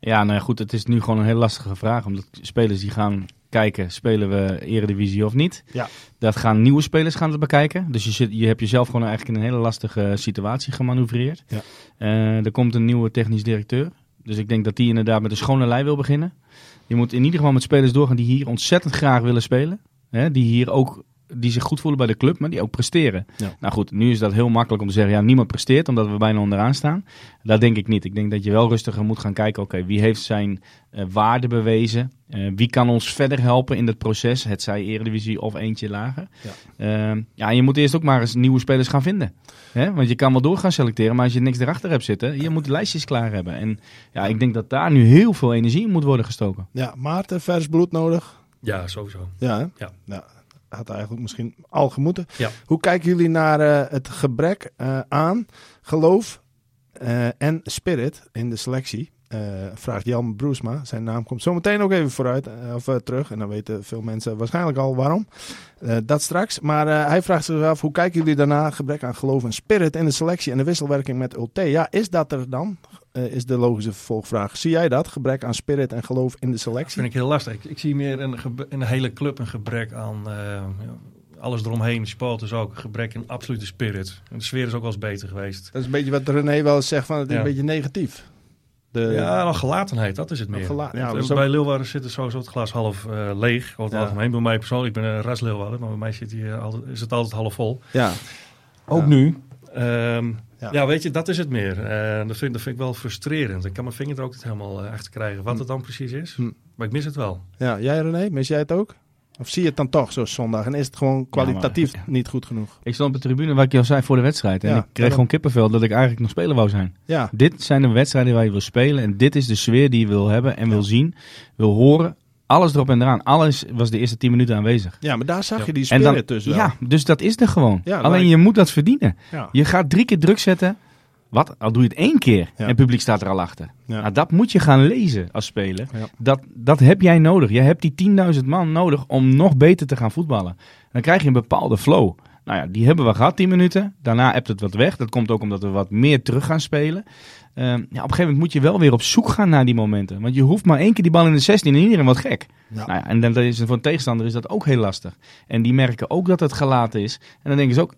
Ja, nou goed, het is nu gewoon een heel lastige vraag. Omdat spelers die gaan kijken, spelen we Eredivisie of niet? Ja. Dat gaan nieuwe spelers gaan het bekijken. Dus je, zit, je hebt jezelf gewoon eigenlijk in een hele lastige situatie gemanoeuvreerd. Ja. Uh, er komt een nieuwe technisch directeur. Dus ik denk dat die inderdaad met een schone lei wil beginnen. Je moet in ieder geval met spelers doorgaan die hier ontzettend graag willen spelen. Hè, die hier ook die zich goed voelen bij de club, maar die ook presteren. Nou goed, nu is dat heel makkelijk om te zeggen, ja, niemand presteert omdat we bijna onderaan staan. Dat denk ik niet. Ik denk dat je wel rustiger moet gaan kijken, oké, wie heeft zijn uh, waarde bewezen? Uh, wie kan ons verder helpen in het proces? Het zij Eredivisie of eentje lager. Ja. Uh, ja, en je moet eerst ook maar eens nieuwe spelers gaan vinden. Hè? Want je kan wel door gaan selecteren, maar als je niks erachter hebt zitten, je moet de lijstjes klaar hebben. En ja, ik denk dat daar nu heel veel energie in moet worden gestoken. Ja, Maarten, vers bloed nodig? Ja, sowieso. Ja, hè? ja. ja had eigenlijk misschien al gemoeten. Ja. Hoe kijken jullie naar uh, het gebrek uh, aan geloof uh, en spirit in de selectie? vraagt Jan Broesma. Zijn naam komt zometeen ook even vooruit of terug. En dan weten veel mensen waarschijnlijk al waarom. dat straks. Maar hij vraagt zich af: hoe kijken jullie daarna? Gebrek aan geloof en spirit in de selectie en de wisselwerking met Ulte. Ja, is dat er dan? Uh, is de logische vervolgvraag. Zie jij dat? Gebrek aan spirit en geloof in de selectie? Dat vind ik heel lastig. Ik, ik zie meer in, in, de hele club een gebrek aan uh, alles eromheen. Supporters ook. Een gebrek in absolute spirit. En de sfeer is ook wel eens beter geweest. Dat is een beetje wat René wel eens zegt van het is een beetje negatief. De... Ja, dan gelatenheid, dat is het meer. Gela ja, dus bij Leeuwarden zit er sowieso het glas half uh, leeg. Over het algemeen. Bij mij persoonlijk, ik ben een ras Leeuwarden, maar bij mij zit hier altijd, is het altijd half vol. Ja. Ook nu. Um, ja. ja. weet je, dat is het meer. Uh, dat, vind, dat vind ik wel frustrerend. Ik kan mijn vinger er ook niet helemaal uh, achter krijgen wat hm. het dan precies is. Hm. Maar ik mis het wel. Ja, jij René, mis jij het ook? Of zie je het dan toch zo zondag? En is het gewoon kwalitatief niet goed genoeg? Ik stond op de tribune, wat ik al zei, voor de wedstrijd. En ik kreeg gewoon kippenvel dat ik eigenlijk nog speler wou zijn. Ja. Dit zijn de wedstrijden waar je wil spelen. En dit is de sfeer die je wil hebben en wil zien, wil horen alles erop en eraan. Alles was de eerste tien minuten aanwezig. Ja, maar daar zag je die spirit tussen. Ja, dus dat is er gewoon. Alleen je moet dat verdienen. Je gaat drie keer druk zetten. Wat? Al doe je het één keer en het publiek staat er al achter. Nou, dat moet je gaan lezen als speler. Dat, dat heb jij nodig. Je hebt die 10.000 man nodig om nog beter te gaan voetballen. Dan krijg je een bepaalde flow. Nou ja, die hebben we gehad, 10 minuten. Daarna hebt het wat weg. Dat komt ook omdat we wat meer terug gaan spelen. Uh, ja, op een gegeven moment moet je wel weer op zoek gaan naar die momenten. Want je hoeft maar één keer die bal in de 16 en iedereen wat gek. Ja. Nou ja, en dan is voor een tegenstander is dat ook heel lastig. En die merken ook dat het gelaten is. En dan denken ze ook,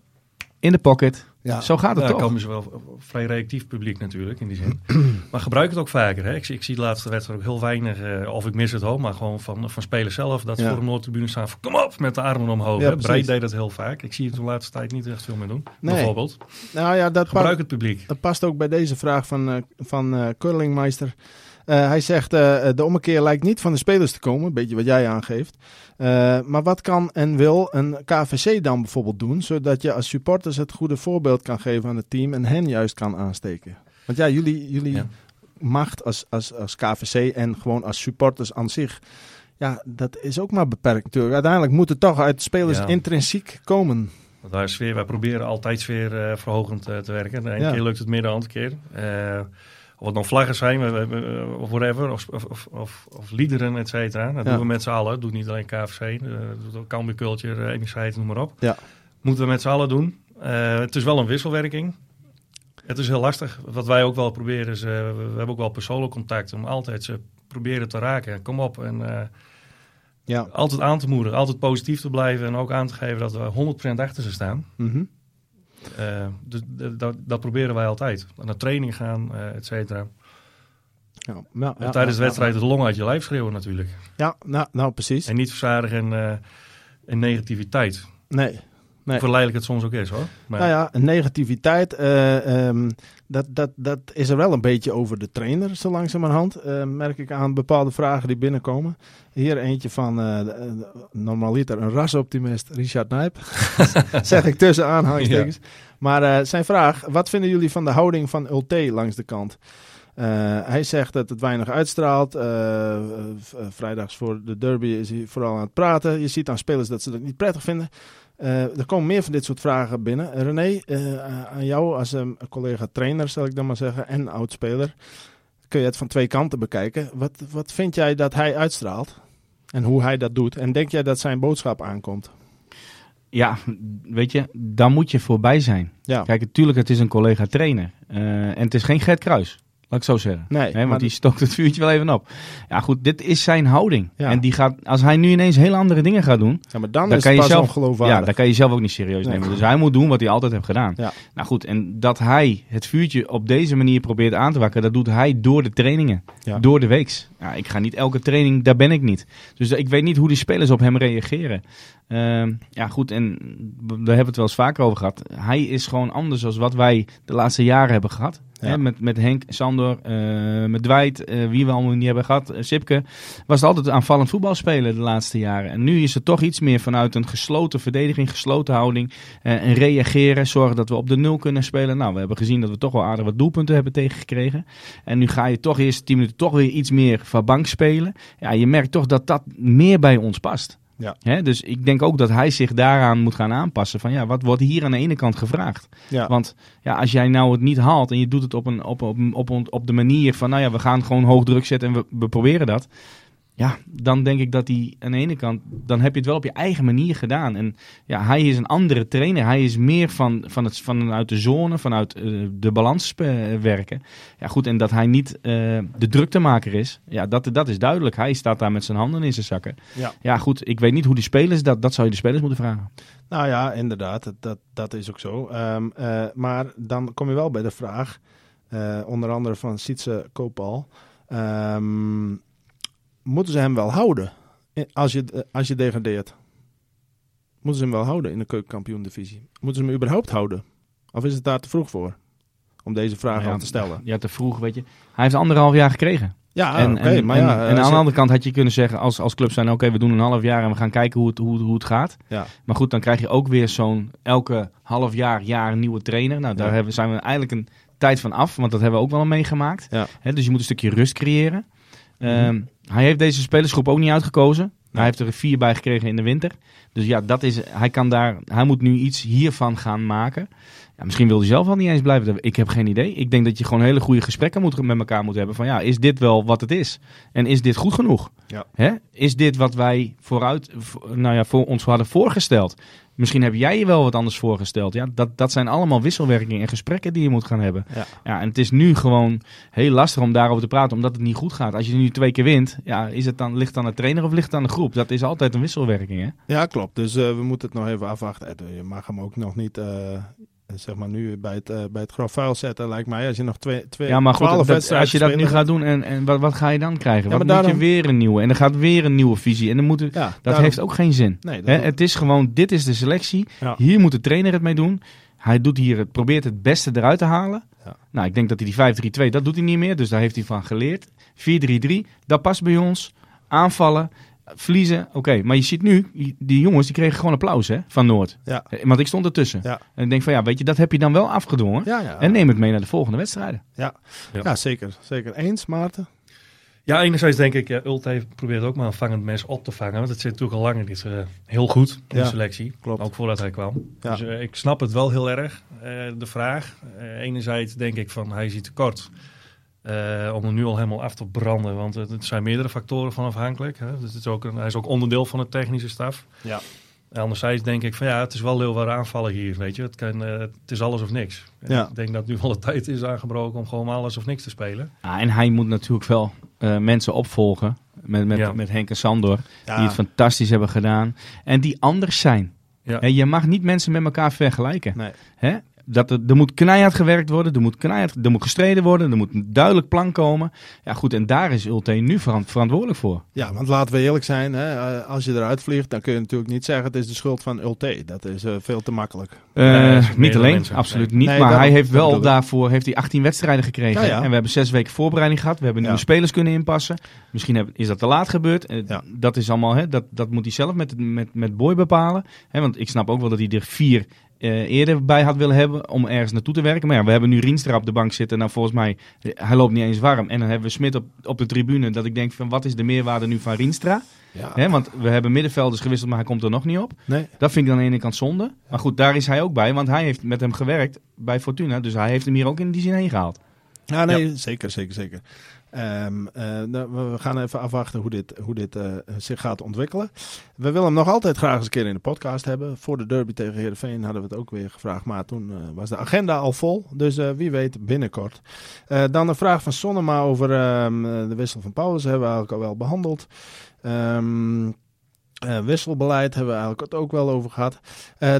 in de pocket, Ja. Zo gaat het Daar toch? komen ze wel vrij reactief publiek natuurlijk in die zin. maar gebruik het ook vaker. Hè? Ik, ik, zie de laatste wedstrijd ook heel weinig, uh, of ik mis het hoor, maar gewoon van, van spelers zelf. Dat ze voor de Noordtribune staan van kom op met de armen omhoog. Ja, Breed deed dat heel vaak. Ik zie het de laatste tijd niet echt veel meer doen. Nee. Bijvoorbeeld. Nou ja, dat gebruik het publiek. Dat past ook bij deze vraag van, uh, van uh, Curlingmeister. Uh, hij zegt, uh, de ommekeer lijkt niet van de spelers te komen, een beetje wat jij aangeeft. Maar wat kan en wil een KVC dan bijvoorbeeld doen, zodat je als supporters het goede voorbeeld kan geven aan het team en hen juist kan aansteken? Want ja, jullie, jullie ja. macht als, als, als KVC en gewoon als supporters aan zich, ja, dat is ook maar beperkt natuurlijk. Uiteindelijk moet het toch uit de spelers ja. intrinsiek komen. Daar sfeer, wij proberen altijd sfeer verhogend te werken. De ene ja. keer lukt het meer dan de andere keer. Of het dan vlaggen zijn, of whatever, of, of, of, of liederen, et cetera. Dat doen we met z'n allen. Dat doet niet alleen KFC, dat doet ook Cambuur Culture, Emissijd, noem maar op. Ja. Moeten we met z'n allen doen. Uh, het is wel een wisselwerking. Het is heel lastig. Wat wij ook wel proberen is, uh, we, we, hebben ook wel persoonlijk contact om altijd ze proberen te raken. Kom op en uh, ja. altijd aan te moedigen, altijd positief te blijven en ook aan te geven dat we 100% achter ze staan. Mm -hmm. Uh, dus dat, dat, proberen wij altijd. Naar training gaan, uh, et cetera. Ja, nou, ja, tijdens de wedstrijd de long uit je lijf schreeuwen natuurlijk. Ja, nou, nou precies. En niet verzadigen in, uh, in negativiteit. Nee. Nee. Verleidelijk het soms ook is hoor. Maar... Nou ja, negativiteit, uh, um, dat, dat, dat is er wel een beetje over de trainer zo langzamerhand. Uh, merk ik aan bepaalde vragen die binnenkomen. Hier eentje van, uh, normaliter een rasoptimist, Richard Nijp. zeg ik tussen aanhalingstekens. Ja. Maar zijn vraag, wat vinden jullie van de houding van Ulte langs de kant? Uh, hij zegt dat het weinig uitstraalt. Uh, vrijdags voor de derby is hij vooral aan het praten. Je ziet aan spelers dat ze dat niet prettig vinden. Uh, er komen meer van dit soort vragen binnen. René, aan jou als um, collega trainer, zal ik dan maar zeggen, en oudspeler. Kun je het van twee kanten bekijken. Wat, wat vind jij dat hij uitstraalt? En hoe hij dat doet? En denk jij dat zijn boodschap aankomt? Ja, weet je, daar moet je voorbij zijn. Ja. Kijk, natuurlijk, het is een collega trainer. en het is geen Gert Kruis. Laat ik zo zeggen. Nee, want die stookt het vuurtje wel even op. Ja, goed, dit is zijn houding. Ja. En die gaat, als hij nu ineens hele andere dingen gaat doen. Ja, maar dan, dan is kan je zelf, Ja, dan kan je zelf ook niet serieus nee. nemen. Dus hij moet doen wat hij altijd heeft gedaan. Ja. Nou goed, en dat hij het vuurtje op deze manier probeert aan te wakkeren, dat doet hij door de trainingen. Ja. Door de weeks. Ja, ik ga niet elke training, daar ben ik niet. Dus ik weet niet hoe die spelers op hem reageren. Uh, ja, goed, en daar hebben we het wel eens vaker over gehad. Hij is gewoon anders dan wat wij de laatste jaren hebben gehad. Ja. Hè, met, met Henk, Sander, uh, met Dwight, uh, wie we allemaal niet hebben gehad, uh, Sipke. Was het altijd aanvallend voetbal spelen de laatste jaren. En nu is het toch iets meer vanuit een gesloten verdediging, gesloten houding. en reageren, zorgen dat we op de nul kunnen spelen. Nou, we hebben gezien dat we toch wel aardig wat doelpunten hebben tegengekregen. En nu ga je toch eerst tien minuten toch weer iets meer van bank spelen. Ja, je merkt toch dat dat meer bij ons past. Ja. Hè? Dus ik denk ook dat hij zich daaraan moet gaan aanpassen. Van ja, wat wordt hier aan de ene kant gevraagd? Ja. Want ja, als jij nou het niet haalt en je doet het op, een, op, op, op, op de manier van, nou ja, we gaan gewoon hoog druk zetten en we, we proberen dat. Ja, dan denk ik dat hij aan de ene kant, dan heb je het wel op je eigen manier gedaan. En ja, hij is een andere trainer. Hij is meer van, van het, vanuit de zone, vanuit uh, de balans uh, werken. Ja, goed, en dat hij niet uh, de druktemaker is, ja, dat, dat is duidelijk. Hij staat daar met zijn handen in zijn zakken. Ja, ja goed, ik weet niet hoe die spelers, dat, dat zou je de spelers moeten vragen. Nou ja, inderdaad, dat, dat, is ook zo. Um, maar dan kom je wel bij de vraag, onder andere van Sietse Koopal. Um, moeten ze hem wel houden als je, als je degradeert? Moeten ze hem wel houden in de keukenkampioen-divisie? Moeten ze hem überhaupt houden? Of is het daar te vroeg voor? Om deze vraag nou ja, aan te stellen. Ja, te vroeg, weet je. Hij heeft anderhalf jaar gekregen. Ja, en, maar en, ja, en aan de andere kant had je kunnen zeggen als, als club zijn... oké, okay, we doen een half jaar en we gaan kijken hoe het, hoe, hoe het gaat. Ja. Maar goed, dan krijg je ook weer zo'n elke half jaar, jaar een nieuwe trainer. Nou, daar ja. hebben, zijn we eigenlijk een tijd van af. Want dat hebben we ook wel meegemaakt. Ja. He, dus je moet een stukje rust creëren. Um, hij heeft deze spelersgroep ook niet uitgekozen. Hij heeft er vier bij gekregen in de winter. Dus ja, dat is, hij, kan daar, hij moet nu iets hiervan gaan maken. Ja, misschien wil hij zelf al niet eens blijven. Ik heb geen idee. Ik denk dat je gewoon hele goede gesprekken moet, met elkaar moet hebben. Van ja, is dit wel wat het is? En is dit goed genoeg? Ja. Hè? Is dit wat wij vooruit, nou ja, voor ons hadden voorgesteld? Misschien heb jij je wel wat anders voorgesteld. Ja, dat, dat zijn allemaal wisselwerkingen en gesprekken die je moet gaan hebben. Ja. ja, en het is nu gewoon heel lastig om daarover te praten, omdat het niet goed gaat. Als je nu twee keer wint, ja, is het dan, ligt het aan de trainer of ligt het aan de groep? Dat is altijd een wisselwerking, hè? Ja, klopt. Dus uh, we moeten het nog even afwachten. Je mag hem ook nog niet... Uh zeg maar nu bij het, uh, bij het grof vuil zetten, lijkt mij. Als je nog twee, twee ja, maar goed, als je dat nu gaat doen, en, en wat, wat ga je dan krijgen? Ja, wat moet je weer een nieuwe? En dan gaat weer een nieuwe visie. En dan moet ja, dat heeft ook geen zin. Nee, het is gewoon, dit is de selectie. Hier moet de trainer het mee doen. Hij doet hier, het, probeert het beste eruit te halen. Nou, ik denk dat hij die 5-3-2, dat doet hij niet meer. Dus daar heeft hij van geleerd. 4-3-3, dat past bij ons. Aanvallen, verliezen, oké. Maar je ziet nu, die jongens die kregen gewoon applaus hè, van Noord. Ja. Eh, want ik stond ertussen. Ja. En ik denk van ja, weet je, dat heb je dan wel afgedwongen. Ja, ja. En neem het mee naar de volgende wedstrijden. Ja, ja. zeker. Zeker. Eens, Maarten? Ja, enerzijds denk ik, uh, Ulte probeert ook maar een vangend mes op te vangen. Want het zit natuurlijk al langer dit uh, heel goed in de selectie. Klopt. Ook voordat hij kwam. Ja. Dus ik snap het wel heel erg, de vraag. enerzijds denk ik van, hij ziet tekort. Uh, om er nu al helemaal af te branden. Want het, zijn meerdere factoren van afhankelijk. Hè. Dus het is ook een, hij is ook onderdeel van de technische staf. Ja. Anderzijds denk ik van ja, het is wel heel wat aanvallen hier. Weet je, het, kan, uh, het is alles of niks. Ja. Ik denk dat nu wel de tijd is aangebroken om gewoon alles of niks te spelen. Ja, en hij moet natuurlijk wel uh, mensen opvolgen. Met, met, ja. met Henk en Sandor. Die het fantastisch hebben gedaan. En die anders zijn. Ja. En je mag niet mensen met elkaar vergelijken. Nee. Hè? Dat er, er moet keihard gewerkt worden, er moet, keihard, er moet gestreden worden, er moet een duidelijk plan komen. Ja goed, en daar is Ulte nu verantwoordelijk voor. Ja, want laten we eerlijk zijn, hè, eh, als je eruit vliegt, dan kun je natuurlijk niet zeggen het is de schuld van Ulte. Dat is uh, veel te makkelijk. Uh, niet alleen, absoluut niet. maar hij heeft wel daarvoor heeft hij 18 wedstrijden gekregen. Ja, ja. En we hebben zes weken voorbereiding gehad. We hebben nieuwe spelers kunnen inpassen. Misschien is dat te laat gebeurd. Dat is allemaal, hè, dat, dat moet hij zelf met, met, met Boy bepalen. Hè, want ik snap ook wel dat hij er vier uh, eerder bij had willen hebben om ergens naartoe te werken. Maar ja, we hebben nu Rienstra op de bank zitten. Nou, volgens mij, hij loopt niet eens warm. En dan hebben we Smit op, op de tribune. Dat ik denk van, wat is de meerwaarde nu van Rienstra? Ja. want we hebben middenvelders gewisseld, maar hij komt er nog niet op. Nee. Dat vind ik dan aan de ene kant zonde. Maar goed, daar is hij ook bij. Want hij heeft met hem gewerkt bij Fortuna. Dus hij heeft hem hier ook in die zin heen gehaald. Ja, nee, zeker, zeker, zeker. Um, we gaan even afwachten hoe dit, hoe dit uh, zich gaat ontwikkelen. We willen hem nog altijd graag eens een keer in de podcast hebben. Voor de derby tegen Heerenveen hadden we het ook weer gevraagd. Maar toen uh, was de agenda al vol. Dus wie weet binnenkort. dan een vraag van Sonnema over um, de wissel van Paulus. Hebben we eigenlijk al wel behandeld. Uh, wisselbeleid hebben we eigenlijk het ook wel over gehad.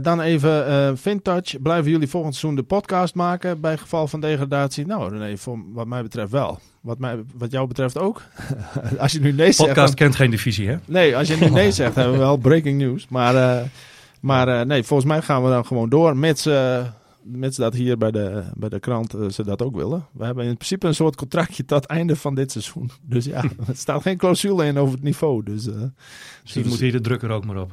Dan even uh, Vintage. Blijven jullie volgend seizoen de podcast maken bij geval van degradatie? Nou, nee, voor, wat mij betreft wel. Wat, mij, wat jou betreft ook. als je nu nee zegt... Podcast kent geen divisie, hè? Nee, als je nu nee zegt, hebben we wel breaking news. Maar, maar nee, volgens mij gaan we dan gewoon door. Mits mits dat hier bij de, bij de krant ze dat ook willen. We hebben in principe een soort contractje tot het einde van dit seizoen. Dus ja, er staat geen clausule in over het niveau. Dus, dus moet hier de drukker ook maar op.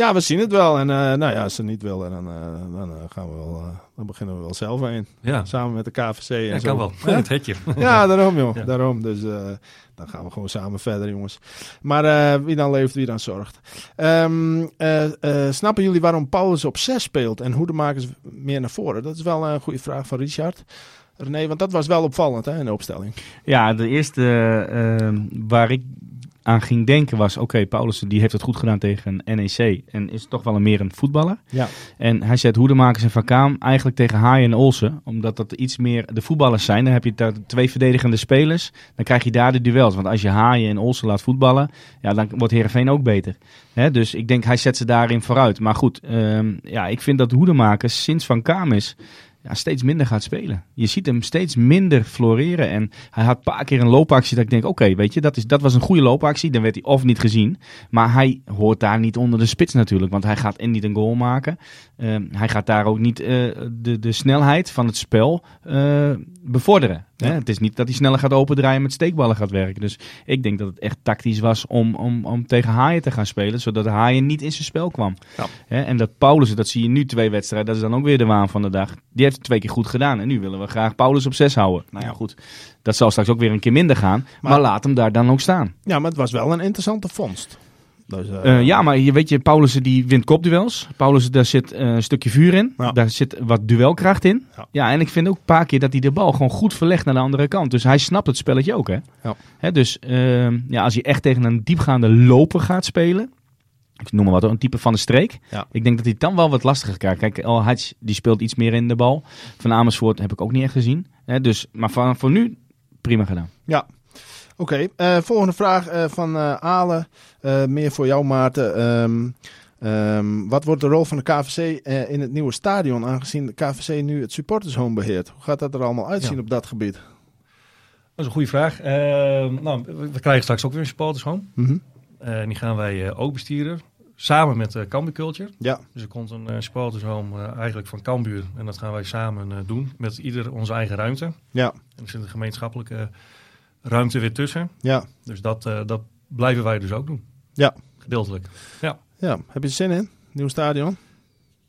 Ja, we zien het wel. En uh, nou ja, als ze niet willen, dan, dan gaan we wel, dan beginnen we wel zelf heen. Ja. Samen met de KVC en ja, zo. kan wel. Ja? Het hetje. Ja, daarom joh. Ja. Daarom. Dus dan gaan we gewoon samen verder, jongens. Maar uh, wie dan leeft, wie dan zorgt. Um, uh, uh, snappen jullie waarom Paulus op 6 speelt en hoe de makers meer naar voren? Dat is wel een goede vraag van Richard. René, want dat was wel opvallend hè, in de opstelling. Ja, de eerste ehm, waar ik aan ging denken was... oké, okay, Paulussen die heeft het goed gedaan tegen NEC... en is toch wel een meer een voetballer. Ja. En hij zet Hoedemakers en Van Kaam eigenlijk tegen Haaien en Olsen... omdat dat iets meer de voetballers zijn. Dan heb je daar twee verdedigende spelers. Dan krijg je daar de duels. Want als je Haaien en Olsen laat voetballen... ja, dan wordt Heerenveen ook beter. Hè? Dus ik denk hij zet ze daarin vooruit. Maar goed, um, ja, ik vind dat Hoedemakers sinds Van Kaam is ja, steeds minder gaat spelen. Je ziet hem steeds minder floreren. En hij had een paar keer een loopactie dat ik denk, oké, weet je, dat, is, dat was een goede loopactie. Dan werd hij of niet gezien. Maar hij hoort daar niet onder de spits natuurlijk. Want hij gaat en niet een goal maken. Uh, hij gaat daar ook niet uh, de, de snelheid van het spel uh, bevorderen. Ja. Het is niet dat hij sneller gaat opendraaien met steekballen gaat werken. Dus ik denk dat het echt tactisch was om, om, om tegen Haaien te gaan spelen. Zodat Haaien niet in zijn spel kwam. Ja. En dat Paulus, dat zie je nu twee wedstrijden. Dat is dan ook weer de waan van de dag. Die heeft het twee keer goed gedaan. En nu willen we graag Paulus op zes houden. Nou ja, goed. Dat zal straks ook weer een keer minder gaan. Maar, maar laat hem daar dan ook staan. Ja, maar het was wel een interessante vondst. Dus, uh, ja, maar je weet je, Paulussen die wint kopduels. Paulussen, daar zit uh, een stukje vuur in. Ja. Daar zit wat duelkracht in. Ja. ja. en ik vind ook een paar keer dat hij de bal gewoon goed verlegt naar de andere kant. Dus hij snapt het spelletje ook, hè. Ja. hè dus uh, ja, als je echt tegen een diepgaande loper gaat spelen... Ik noem maar wat, een type van de streek. Ja. Ik denk dat hij dan wel wat lastiger krijgt. Kijk, El Hadj, die speelt iets meer in de bal. Van Amersfoort heb ik ook niet echt gezien. Hè, dus, maar voor, voor nu, prima gedaan. Ja, Oké, okay, uh, volgende vraag uh, van uh, Ale. meer voor jou, Maarten. Um, Um, wat wordt de rol van de KVC in het nieuwe stadion, aangezien de KVC nu het supportershome beheert? Hoe gaat dat er allemaal uitzien op dat gebied? Dat is een goede vraag. Uh, nou, we krijgen straks ook weer een supportershome. Mm -hmm. die gaan wij ook bestieren. Samen met uh, Cambuur Culture. Ja. Dus er komt een uh, supportershome eigenlijk van Cambuur. En dat gaan wij samen doen. Met ieder onze eigen ruimte. Ja. En er zit een gemeenschappelijke ruimte weer tussen. Ja. Dus dat, dat blijven wij dus ook doen. Ja. Gedeeltelijk. Ja. Ja, heb je er zin in? Nieuw stadion?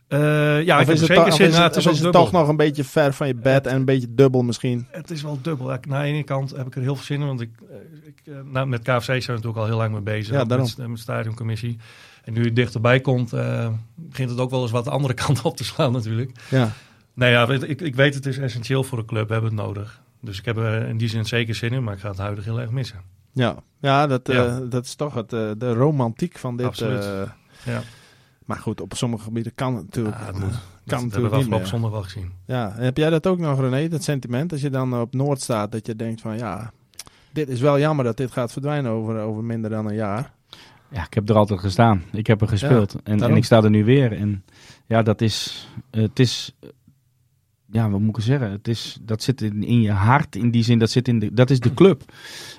Uh, ja, of ik heb zeker zin. Is het, is het toch nog een beetje ver van je bed en een beetje dubbel misschien? Het is wel dubbel. Aan de ene kant heb ik er heel veel zin in, want ik, ik nou, met KFC zijn we natuurlijk al heel lang mee bezig. Ja, met, met de stadioncommissie. En nu het dichterbij komt, uh, begint het ook wel eens wat de andere kant op te slaan natuurlijk. Ja. Nou ja, ik, ik weet het is essentieel voor de club, we hebben het nodig. Dus ik heb er in die zin zeker zin in, maar ik ga het huidig heel erg missen. Ja, ja, dat, ja. Uh, dat is toch het, de romantiek van dit. Absoluut. Ja. Maar goed, op sommige gebieden kan het natuurlijk. Ja, het moet. Kan dat hebben we afgelopen zondag wel gezien. Ja, heb jij dat ook nog, René, dat sentiment? Als je dan op Noord staat, dat je denkt van ja, dit is wel jammer dat dit gaat verdwijnen over, over minder dan een jaar. Ja, ik heb er altijd gestaan. Ik heb er gespeeld. en, en ik sta er nu weer. En ja, dat is. Het is ja, wat moet ik zeggen? Het is, dat zit in, in, je hart in die zin, dat, zit in de, dat is de club.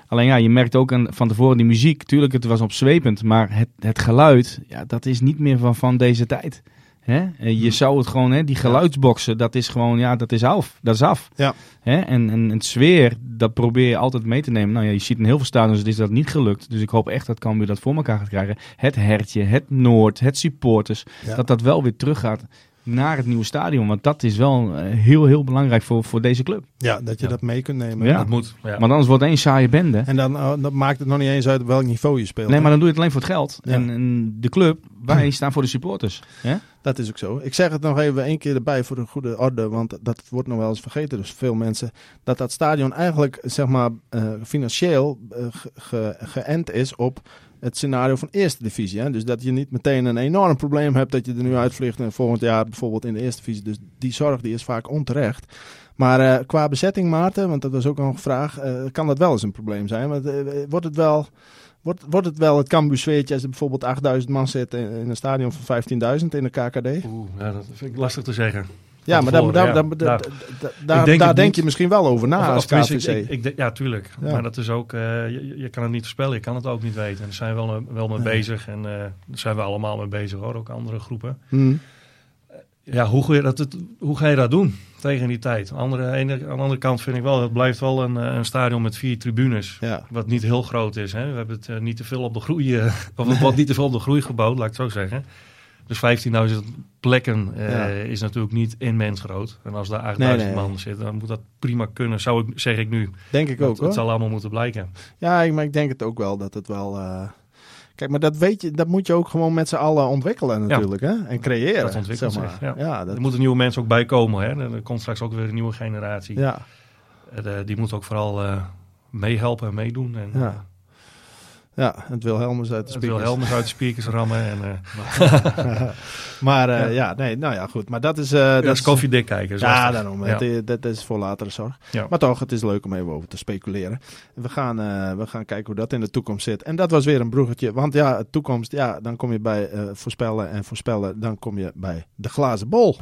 Alleen ja, je merkt ook aan, van tevoren die muziek, tuurlijk het was opzwepend, maar het, het geluid, ja, dat is niet meer van, van deze tijd. Hè? Je zou het gewoon, hè, die geluidsboxen, dat is gewoon, ja, dat is af. Dat is af. Ja. Hè? En, en het sfeer, dat probeer je altijd mee te nemen. Nou ja, je ziet in heel veel stadions is dat niet gelukt. Dus ik hoop echt dat Cambuur dat voor elkaar gaat krijgen. Het hertje, het Noord, het supporters, dat dat wel weer terug gaat naar het nieuwe stadion. Want dat is wel eh, heel, heel belangrijk voor, voor deze club. Ja, dat je dat mee kunt nemen. Ja. Dat moet. Ja. Want anders wordt het één saaie bende. En dan, uh, dan maakt het nog niet eens uit op welk niveau je speelt. Nee, maar dan doe je het alleen voor het geld. En, en, de club, wij staan voor de supporters. Ja? Dat is ook zo. Ik zeg het nog even één keer erbij voor de goede orde, want dat wordt nog wel eens vergeten. Dus veel mensen dat dat stadion eigenlijk zeg maar uh, financieel uh, ge, geënt is op het scenario van eerste divisie. Hè? Dus dat je niet meteen een enorm probleem hebt dat je er nu uitvliegt en volgend jaar bijvoorbeeld in de eerste divisie. Dus die zorg die is vaak onterecht. Maar uh, qua bezetting, Maarten, want dat was ook een vraag, kan dat wel eens een probleem zijn. Maar wordt het wel Wordt, wordt het wel het Cambuur sfeertje als er bijvoorbeeld 8000 man zit in, in een stadion van 15.000 in de KKD? Oeh, ja, dat vind ik lastig te zeggen. Ja, maar daar, daar, daar, daar, denk, daar denk je misschien wel over na als KVC. Ik, ik, ik, ja, tuurlijk. Ja. Maar dat is ook, uh, je, je, kan het niet voorspellen, je kan het ook niet weten. En daar zijn we wel, wel mee bezig en uh, daar zijn we allemaal mee bezig hoor, ook andere groepen. Hmm. Ja, hoe ga, je dat, hoe ga je dat doen tegen die tijd? Andere, aan de andere kant vind ik wel, het blijft wel een, een stadion met vier tribunes. Ja. Wat niet heel groot is. Hè? We hebben het uh, niet te veel op de groei, of wat niet te veel op de groei gebouwd, laat ik het zo zeggen. Dus 15.000 plekken uh, ja. is natuurlijk niet immens groot. En als daar 8.000 nee, nee. man zit, dan moet dat prima kunnen, zou ik, zeg ik nu. Denk ik dat, ook hoor. Het zal allemaal moeten blijken. Ja, maar ik denk het ook wel dat het wel... Kijk, maar dat weet je, dat moet je ook gewoon met z'n allen ontwikkelen natuurlijk, ja. hè? En creëren. Dat ontwikkelt zeg maar. zich, ja. ja dat... Er moeten nieuwe mensen ook bij komen, hè? Er komt straks ook weer een nieuwe generatie. Ja. De, die moet ook vooral uh, meehelpen en meedoen. En, ja. Ja, het Wilhelmus uit de speakers. Het Wilhelmus uit de speakers rammen. En, uh... maar uh, ja. ja. nee, nou ja, goed. Maar dat is... Uh, ja, dat is koffiedik kijken. Ja, daarom. Ja. Het, dat is voor latere zorg. Maar toch, het is leuk om even over te speculeren. We gaan, we gaan kijken hoe dat in de toekomst zit. En dat was weer een bruggetje. Want ja, de toekomst, ja, dan kom je bij voorspellen en voorspellen. Dan kom je bij de glazen bol.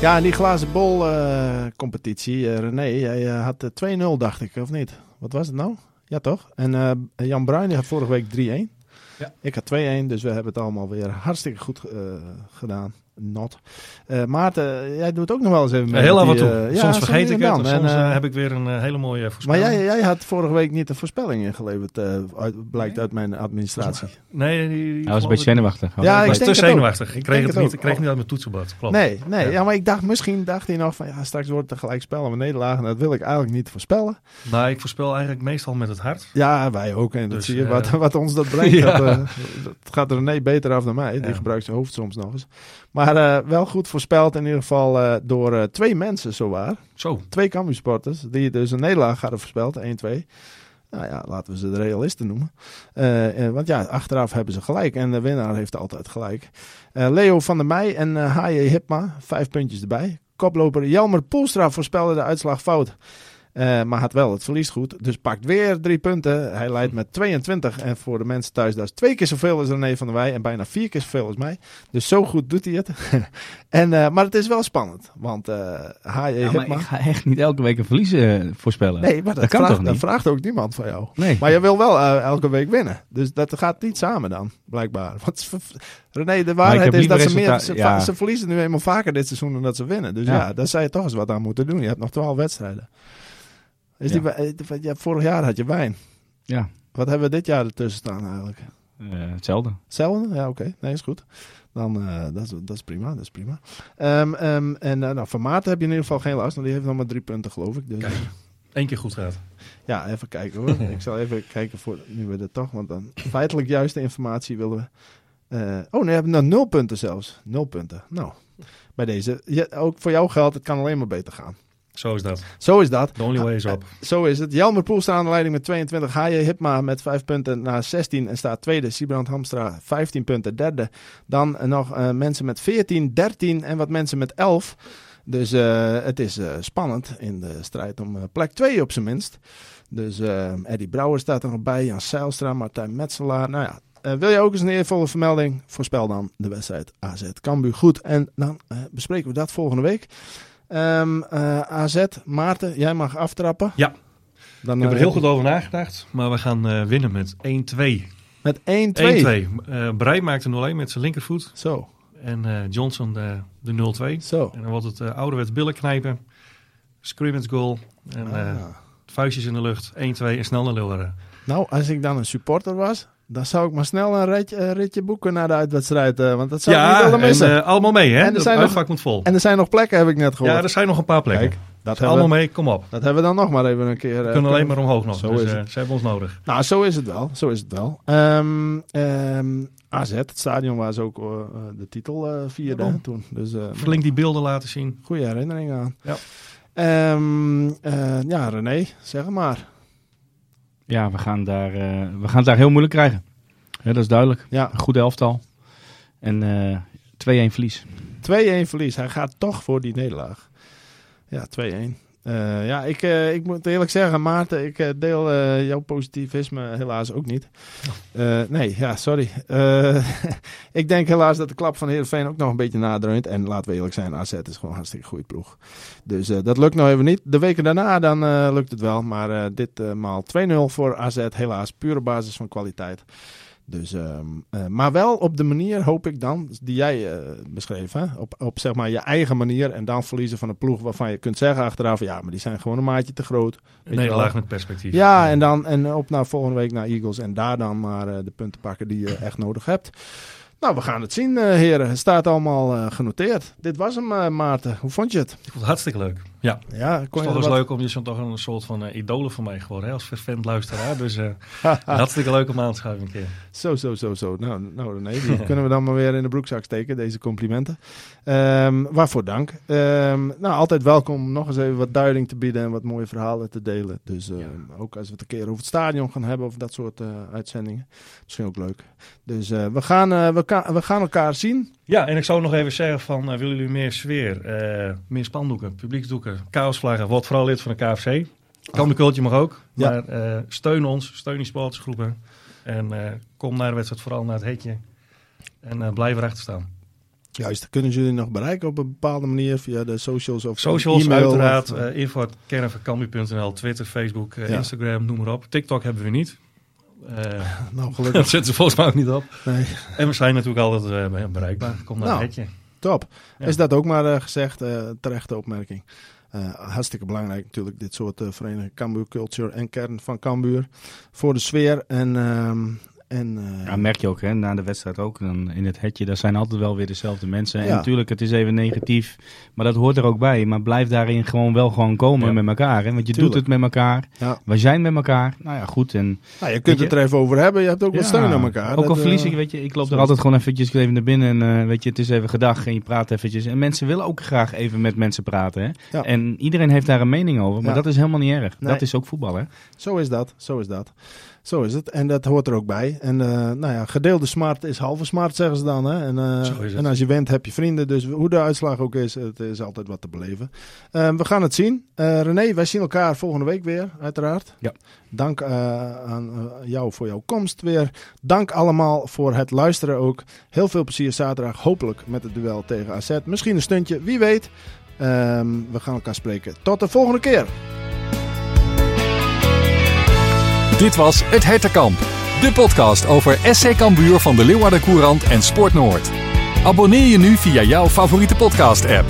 Ja, en die glazen bol competitie, René, jij had 2-0 dacht ik, of niet? Wat was het nou? Ja, toch? En uh, Jan Bruin had vorige week 3-1. Ja. Ik had 2-1, dus we hebben het allemaal weer hartstikke goed uh, gedaan. Not. Uh, Maarten, jij doet ook nog wel eens even mee. Heel af en toe. Uh, soms ja, vergeet ik het en soms en, heb ik weer een hele mooie voorspelling. Maar jij, jij had vorige week niet een voorspelling ingeleverd, uit, blijkt nee? uit mijn administratie. Nee, die, die Hij was een beetje zenuwachtig. Ja, ik was te zenuwachtig. Ik kreeg, het, het niet, ik kreeg niet uit mijn toetsenblad. Klopt. Nee, nee ja. ja. maar ik dacht, misschien dacht hij nog van, ja, straks wordt het gelijk spel en nederlaag. En dat wil ik eigenlijk niet voorspellen. Nou, ik voorspel eigenlijk meestal met het hart. Ja, wij ook. En dat dus, zie je, wat, wat ons dat brengt. ja. dat, dat gaat René beter af dan mij. Die gebruikt zijn hoofd soms nog eens. Maar uh, wel goed voorspeld in ieder geval uh, door uh, twee mensen zowaar. Zo. Twee Cambuursporters die dus een nederlaag hadden voorspeld. 1-2. Nou ja, laten we ze de realisten noemen. want ja, achteraf hebben ze gelijk. En de winnaar heeft altijd gelijk. Leo van der Meij en H.J. Hipma. Vijf puntjes erbij. Koploper Jelmer Poelstra voorspelde de uitslag fout. Uh, maar had wel het verlies goed. Dus pakt weer drie punten. Hij leidt met 22. En voor de mensen thuis, dat is twee keer zoveel als René van der Wij. En bijna vier keer zoveel als mij. Dus zo goed doet hij het. en, uh, maar het is wel spannend. Want uh, ja, maar ik ga echt niet elke week een verlies voorspellen. Nee, maar dat, dat kan vraagt, toch niet? Dat vraagt ook niemand van jou. Nee. Maar je wil wel elke week winnen. Dus dat gaat niet samen dan, blijkbaar. Want René, de waarheid is dat ze, meer, ze, ja. ze, verliezen nu eenmaal vaker dit seizoen dan dat ze winnen. Dus ja, ja daar zou je toch eens wat aan moeten doen. Je hebt nog twaalf wedstrijden. Is ja. die, ja, vorig jaar had je wijn. Ja. Wat hebben we dit jaar ertussen staan eigenlijk? Uh, hetzelfde. Hetzelfde? Ja, oké. Nee, is goed. Dan, uh, dat, is, dat is prima, dat is prima. Um, um, en uh, nou, van Maarten heb je in ieder geval geen last, want die heeft nog maar drie punten, geloof ik. Dus. Kijk, Eén keer goed gaat. Ja, even kijken hoor. ik zal even kijken voor nu we er toch, want dan feitelijk juiste informatie willen we. Uh, oh, nee, we hebben nou nul punten zelfs. Nul punten. Nou, bij deze. Ja, ook voor jou geldt, het kan alleen maar beter gaan. Zo is dat. Zo is dat. The only way is up. Zo is het. Jelmer Poel staat aan de leiding met 22. H.J. Hipma met 5 punten naar 16 en staat tweede. Siebrand Hamstra 15 punten derde. Dan nog uh, mensen met 14, 13 en wat mensen met 11. Dus uh, het is uh, spannend in de strijd om plek 2 op zijn minst. Dus Eddie Brouwer staat er nog bij. Jan Seilstra, Martijn Metselaar. Nou ja, wil je ook eens een eervolle vermelding? Voorspel dan de wedstrijd AZ Cambuur goed. En dan bespreken we dat volgende week. Um, ehm, uh, eh, AZ, Maarten, jij mag aftrappen. Ja, dan, ik heb er eh, heel goed over nagedacht. Maar we gaan uh, winnen met 1-2. Met 1-2? 1-2. Uh, Breij maakt een 0-1 met zijn linkervoet. Zo. En Johnson de, de 0-2. Zo. En dan wordt het ouderwets billen knijpen. Scrimmage goal. En ah. vuistjes in de lucht. 1-2 en snel naar Leeuwarden. Nou, als ik dan een supporter was, dan zou ik maar snel een ritje, ritje boeken naar de uitwedstrijd. Uh, want dat zou ja, ik niet willen missen. En, uh, allemaal mee, hè? En er zijn nog, moet vol. En er zijn nog plekken, heb ik net gehoord. Ja, er zijn nog een paar plekken. Kijk, dat dus allemaal mee, kom op. Dat hebben we dan nog maar even een keer. We kunnen alleen maar omhoog nog. Zo dus, is het. ze hebben ons nodig. Nou, zo is het wel. Zo is het wel. Um, um, AZ, het stadion waar ze ook de titel vierden ja, toen. Dus, Flink die beelden laten zien. Goede herinnering aan. Ja. Um, ja, René, zeg maar. Ja, we gaan, daar, we gaan het daar heel moeilijk krijgen. Ja, dat is duidelijk. Ja. Een goede elftal. En uh, eh, 2-1 verlies. 2-1 verlies. Hij gaat toch voor die nederlaag. Ja, 2-1. Uh, ja, ik, uh, ik moet eerlijk zeggen, Maarten, ik uh, deel jouw positivisme helaas ook niet. nee, ja, sorry. ik denk helaas dat de klap van Heerenveen ook nog een beetje nadreunt. En laten we eerlijk zijn, AZ is gewoon een hartstikke goede ploeg. Dus dat lukt nog even niet. De weken daarna dan lukt het wel. Maar ditmaal 2-0 voor AZ, helaas. Pure basis van kwaliteit. Dus, um, uh, maar wel op de manier, hoop ik dan, die jij uh, beschreef. Hè? Op, op zeg maar je eigen manier. En dan verliezen van een ploeg waarvan je kunt zeggen achteraf... ja, maar die zijn gewoon een maatje te groot. Nee, laag met perspectief. Ja, en dan en op naar volgende week naar Eagles. En daar dan maar uh, de punten pakken die je echt nodig hebt. Nou, we gaan het zien, heren. Het staat allemaal genoteerd. Dit was hem, Maarten. Hoe vond je het? Ik vond het hartstikke leuk. Ja, ja kon het is toch eens leuk om je zo'n toch een soort van idolen van mij geworden, hè, als vervent luisteraar. Dus hartstikke leuk om aan te schuiven een keer. Zo, zo, zo, zo. Nou, nou nee, die kunnen we dan maar weer in de broekzak steken, deze complimenten. Um, waarvoor dank. Um, nou, altijd welkom om nog eens even wat duiding te bieden en wat mooie verhalen te delen. Dus uh, ja. ook als we het een keer over het stadion gaan hebben of dat soort uh, uitzendingen. Misschien ook leuk. Dus uh, we, gaan, we, we, gaan elkaar zien. Ja, en ik zou nog even zeggen van, willen jullie meer sfeer, meer spandoeken, publieksdoeken, chaosvlaggen, word vooral lid van de KFC. Kan de mag ook, maar steun ons, steun die sportsgroepen. En kom naar de wedstrijd vooral naar het hetje. En blijf erachter staan. Juist, kunnen jullie nog bereiken op een bepaalde manier via de socials of Socials e uiteraard, of, uh, Twitter, Facebook, Instagram, noem maar op. TikTok hebben we niet. Uh, nou, gelukkig. dat zetten ze volgens mij ook niet op. Nee. En we zijn natuurlijk altijd uh, bereikbaar. Kom naar nou, het hetje. Top. Ja. Is dat ook maar gezegd, terechte opmerking. hartstikke belangrijk natuurlijk, dit soort verenigingen. Cambuur Culture en kern van Cambuur. Voor de sfeer en ehm, en, uh, ja, merk je ook hè, na de wedstrijd ook. Dan in het hetje, daar zijn altijd wel weer dezelfde mensen. En natuurlijk, het is even negatief. Maar dat hoort er ook bij. Maar blijf daarin gewoon wel gewoon komen met elkaar. Hè? Want je doet het met elkaar. Ja. Wij zijn met elkaar. Nou ja, goed. En, nou, je kunt het er even over hebben. Je hebt ook wat steun aan elkaar. Ook al verlies ik, weet je. Ik loop er altijd gewoon eventjes even naar binnen. En uh, weet je, het is even gedag. En je praat eventjes. En mensen willen ook graag even met mensen praten. Hè? En iedereen heeft daar een mening over. Maar dat is helemaal niet erg. Dat is ook voetbal, hè? Zo is dat. Zo is dat. Zo is het. En dat hoort er ook bij. En uh, nou ja, gedeelde smart is halve smart, zeggen ze dan. Hè? En, uh, en als je wint, heb je vrienden. Dus hoe de uitslag ook is, het is altijd wat te beleven. Uh, we gaan het zien. René, wij zien elkaar volgende week weer, uiteraard. Ja. Dank aan jou voor jouw komst weer. Dank allemaal voor het luisteren ook. Heel veel plezier zaterdag. Hopelijk met het duel tegen AZ. Misschien een stuntje, wie weet. Um, we gaan elkaar spreken. Tot de volgende keer. Dit was Het Hertenkamp, de podcast over SC Cambuur van de Leeuwarden Courant en Sport Noord. Abonneer je nu via jouw favoriete podcast-app.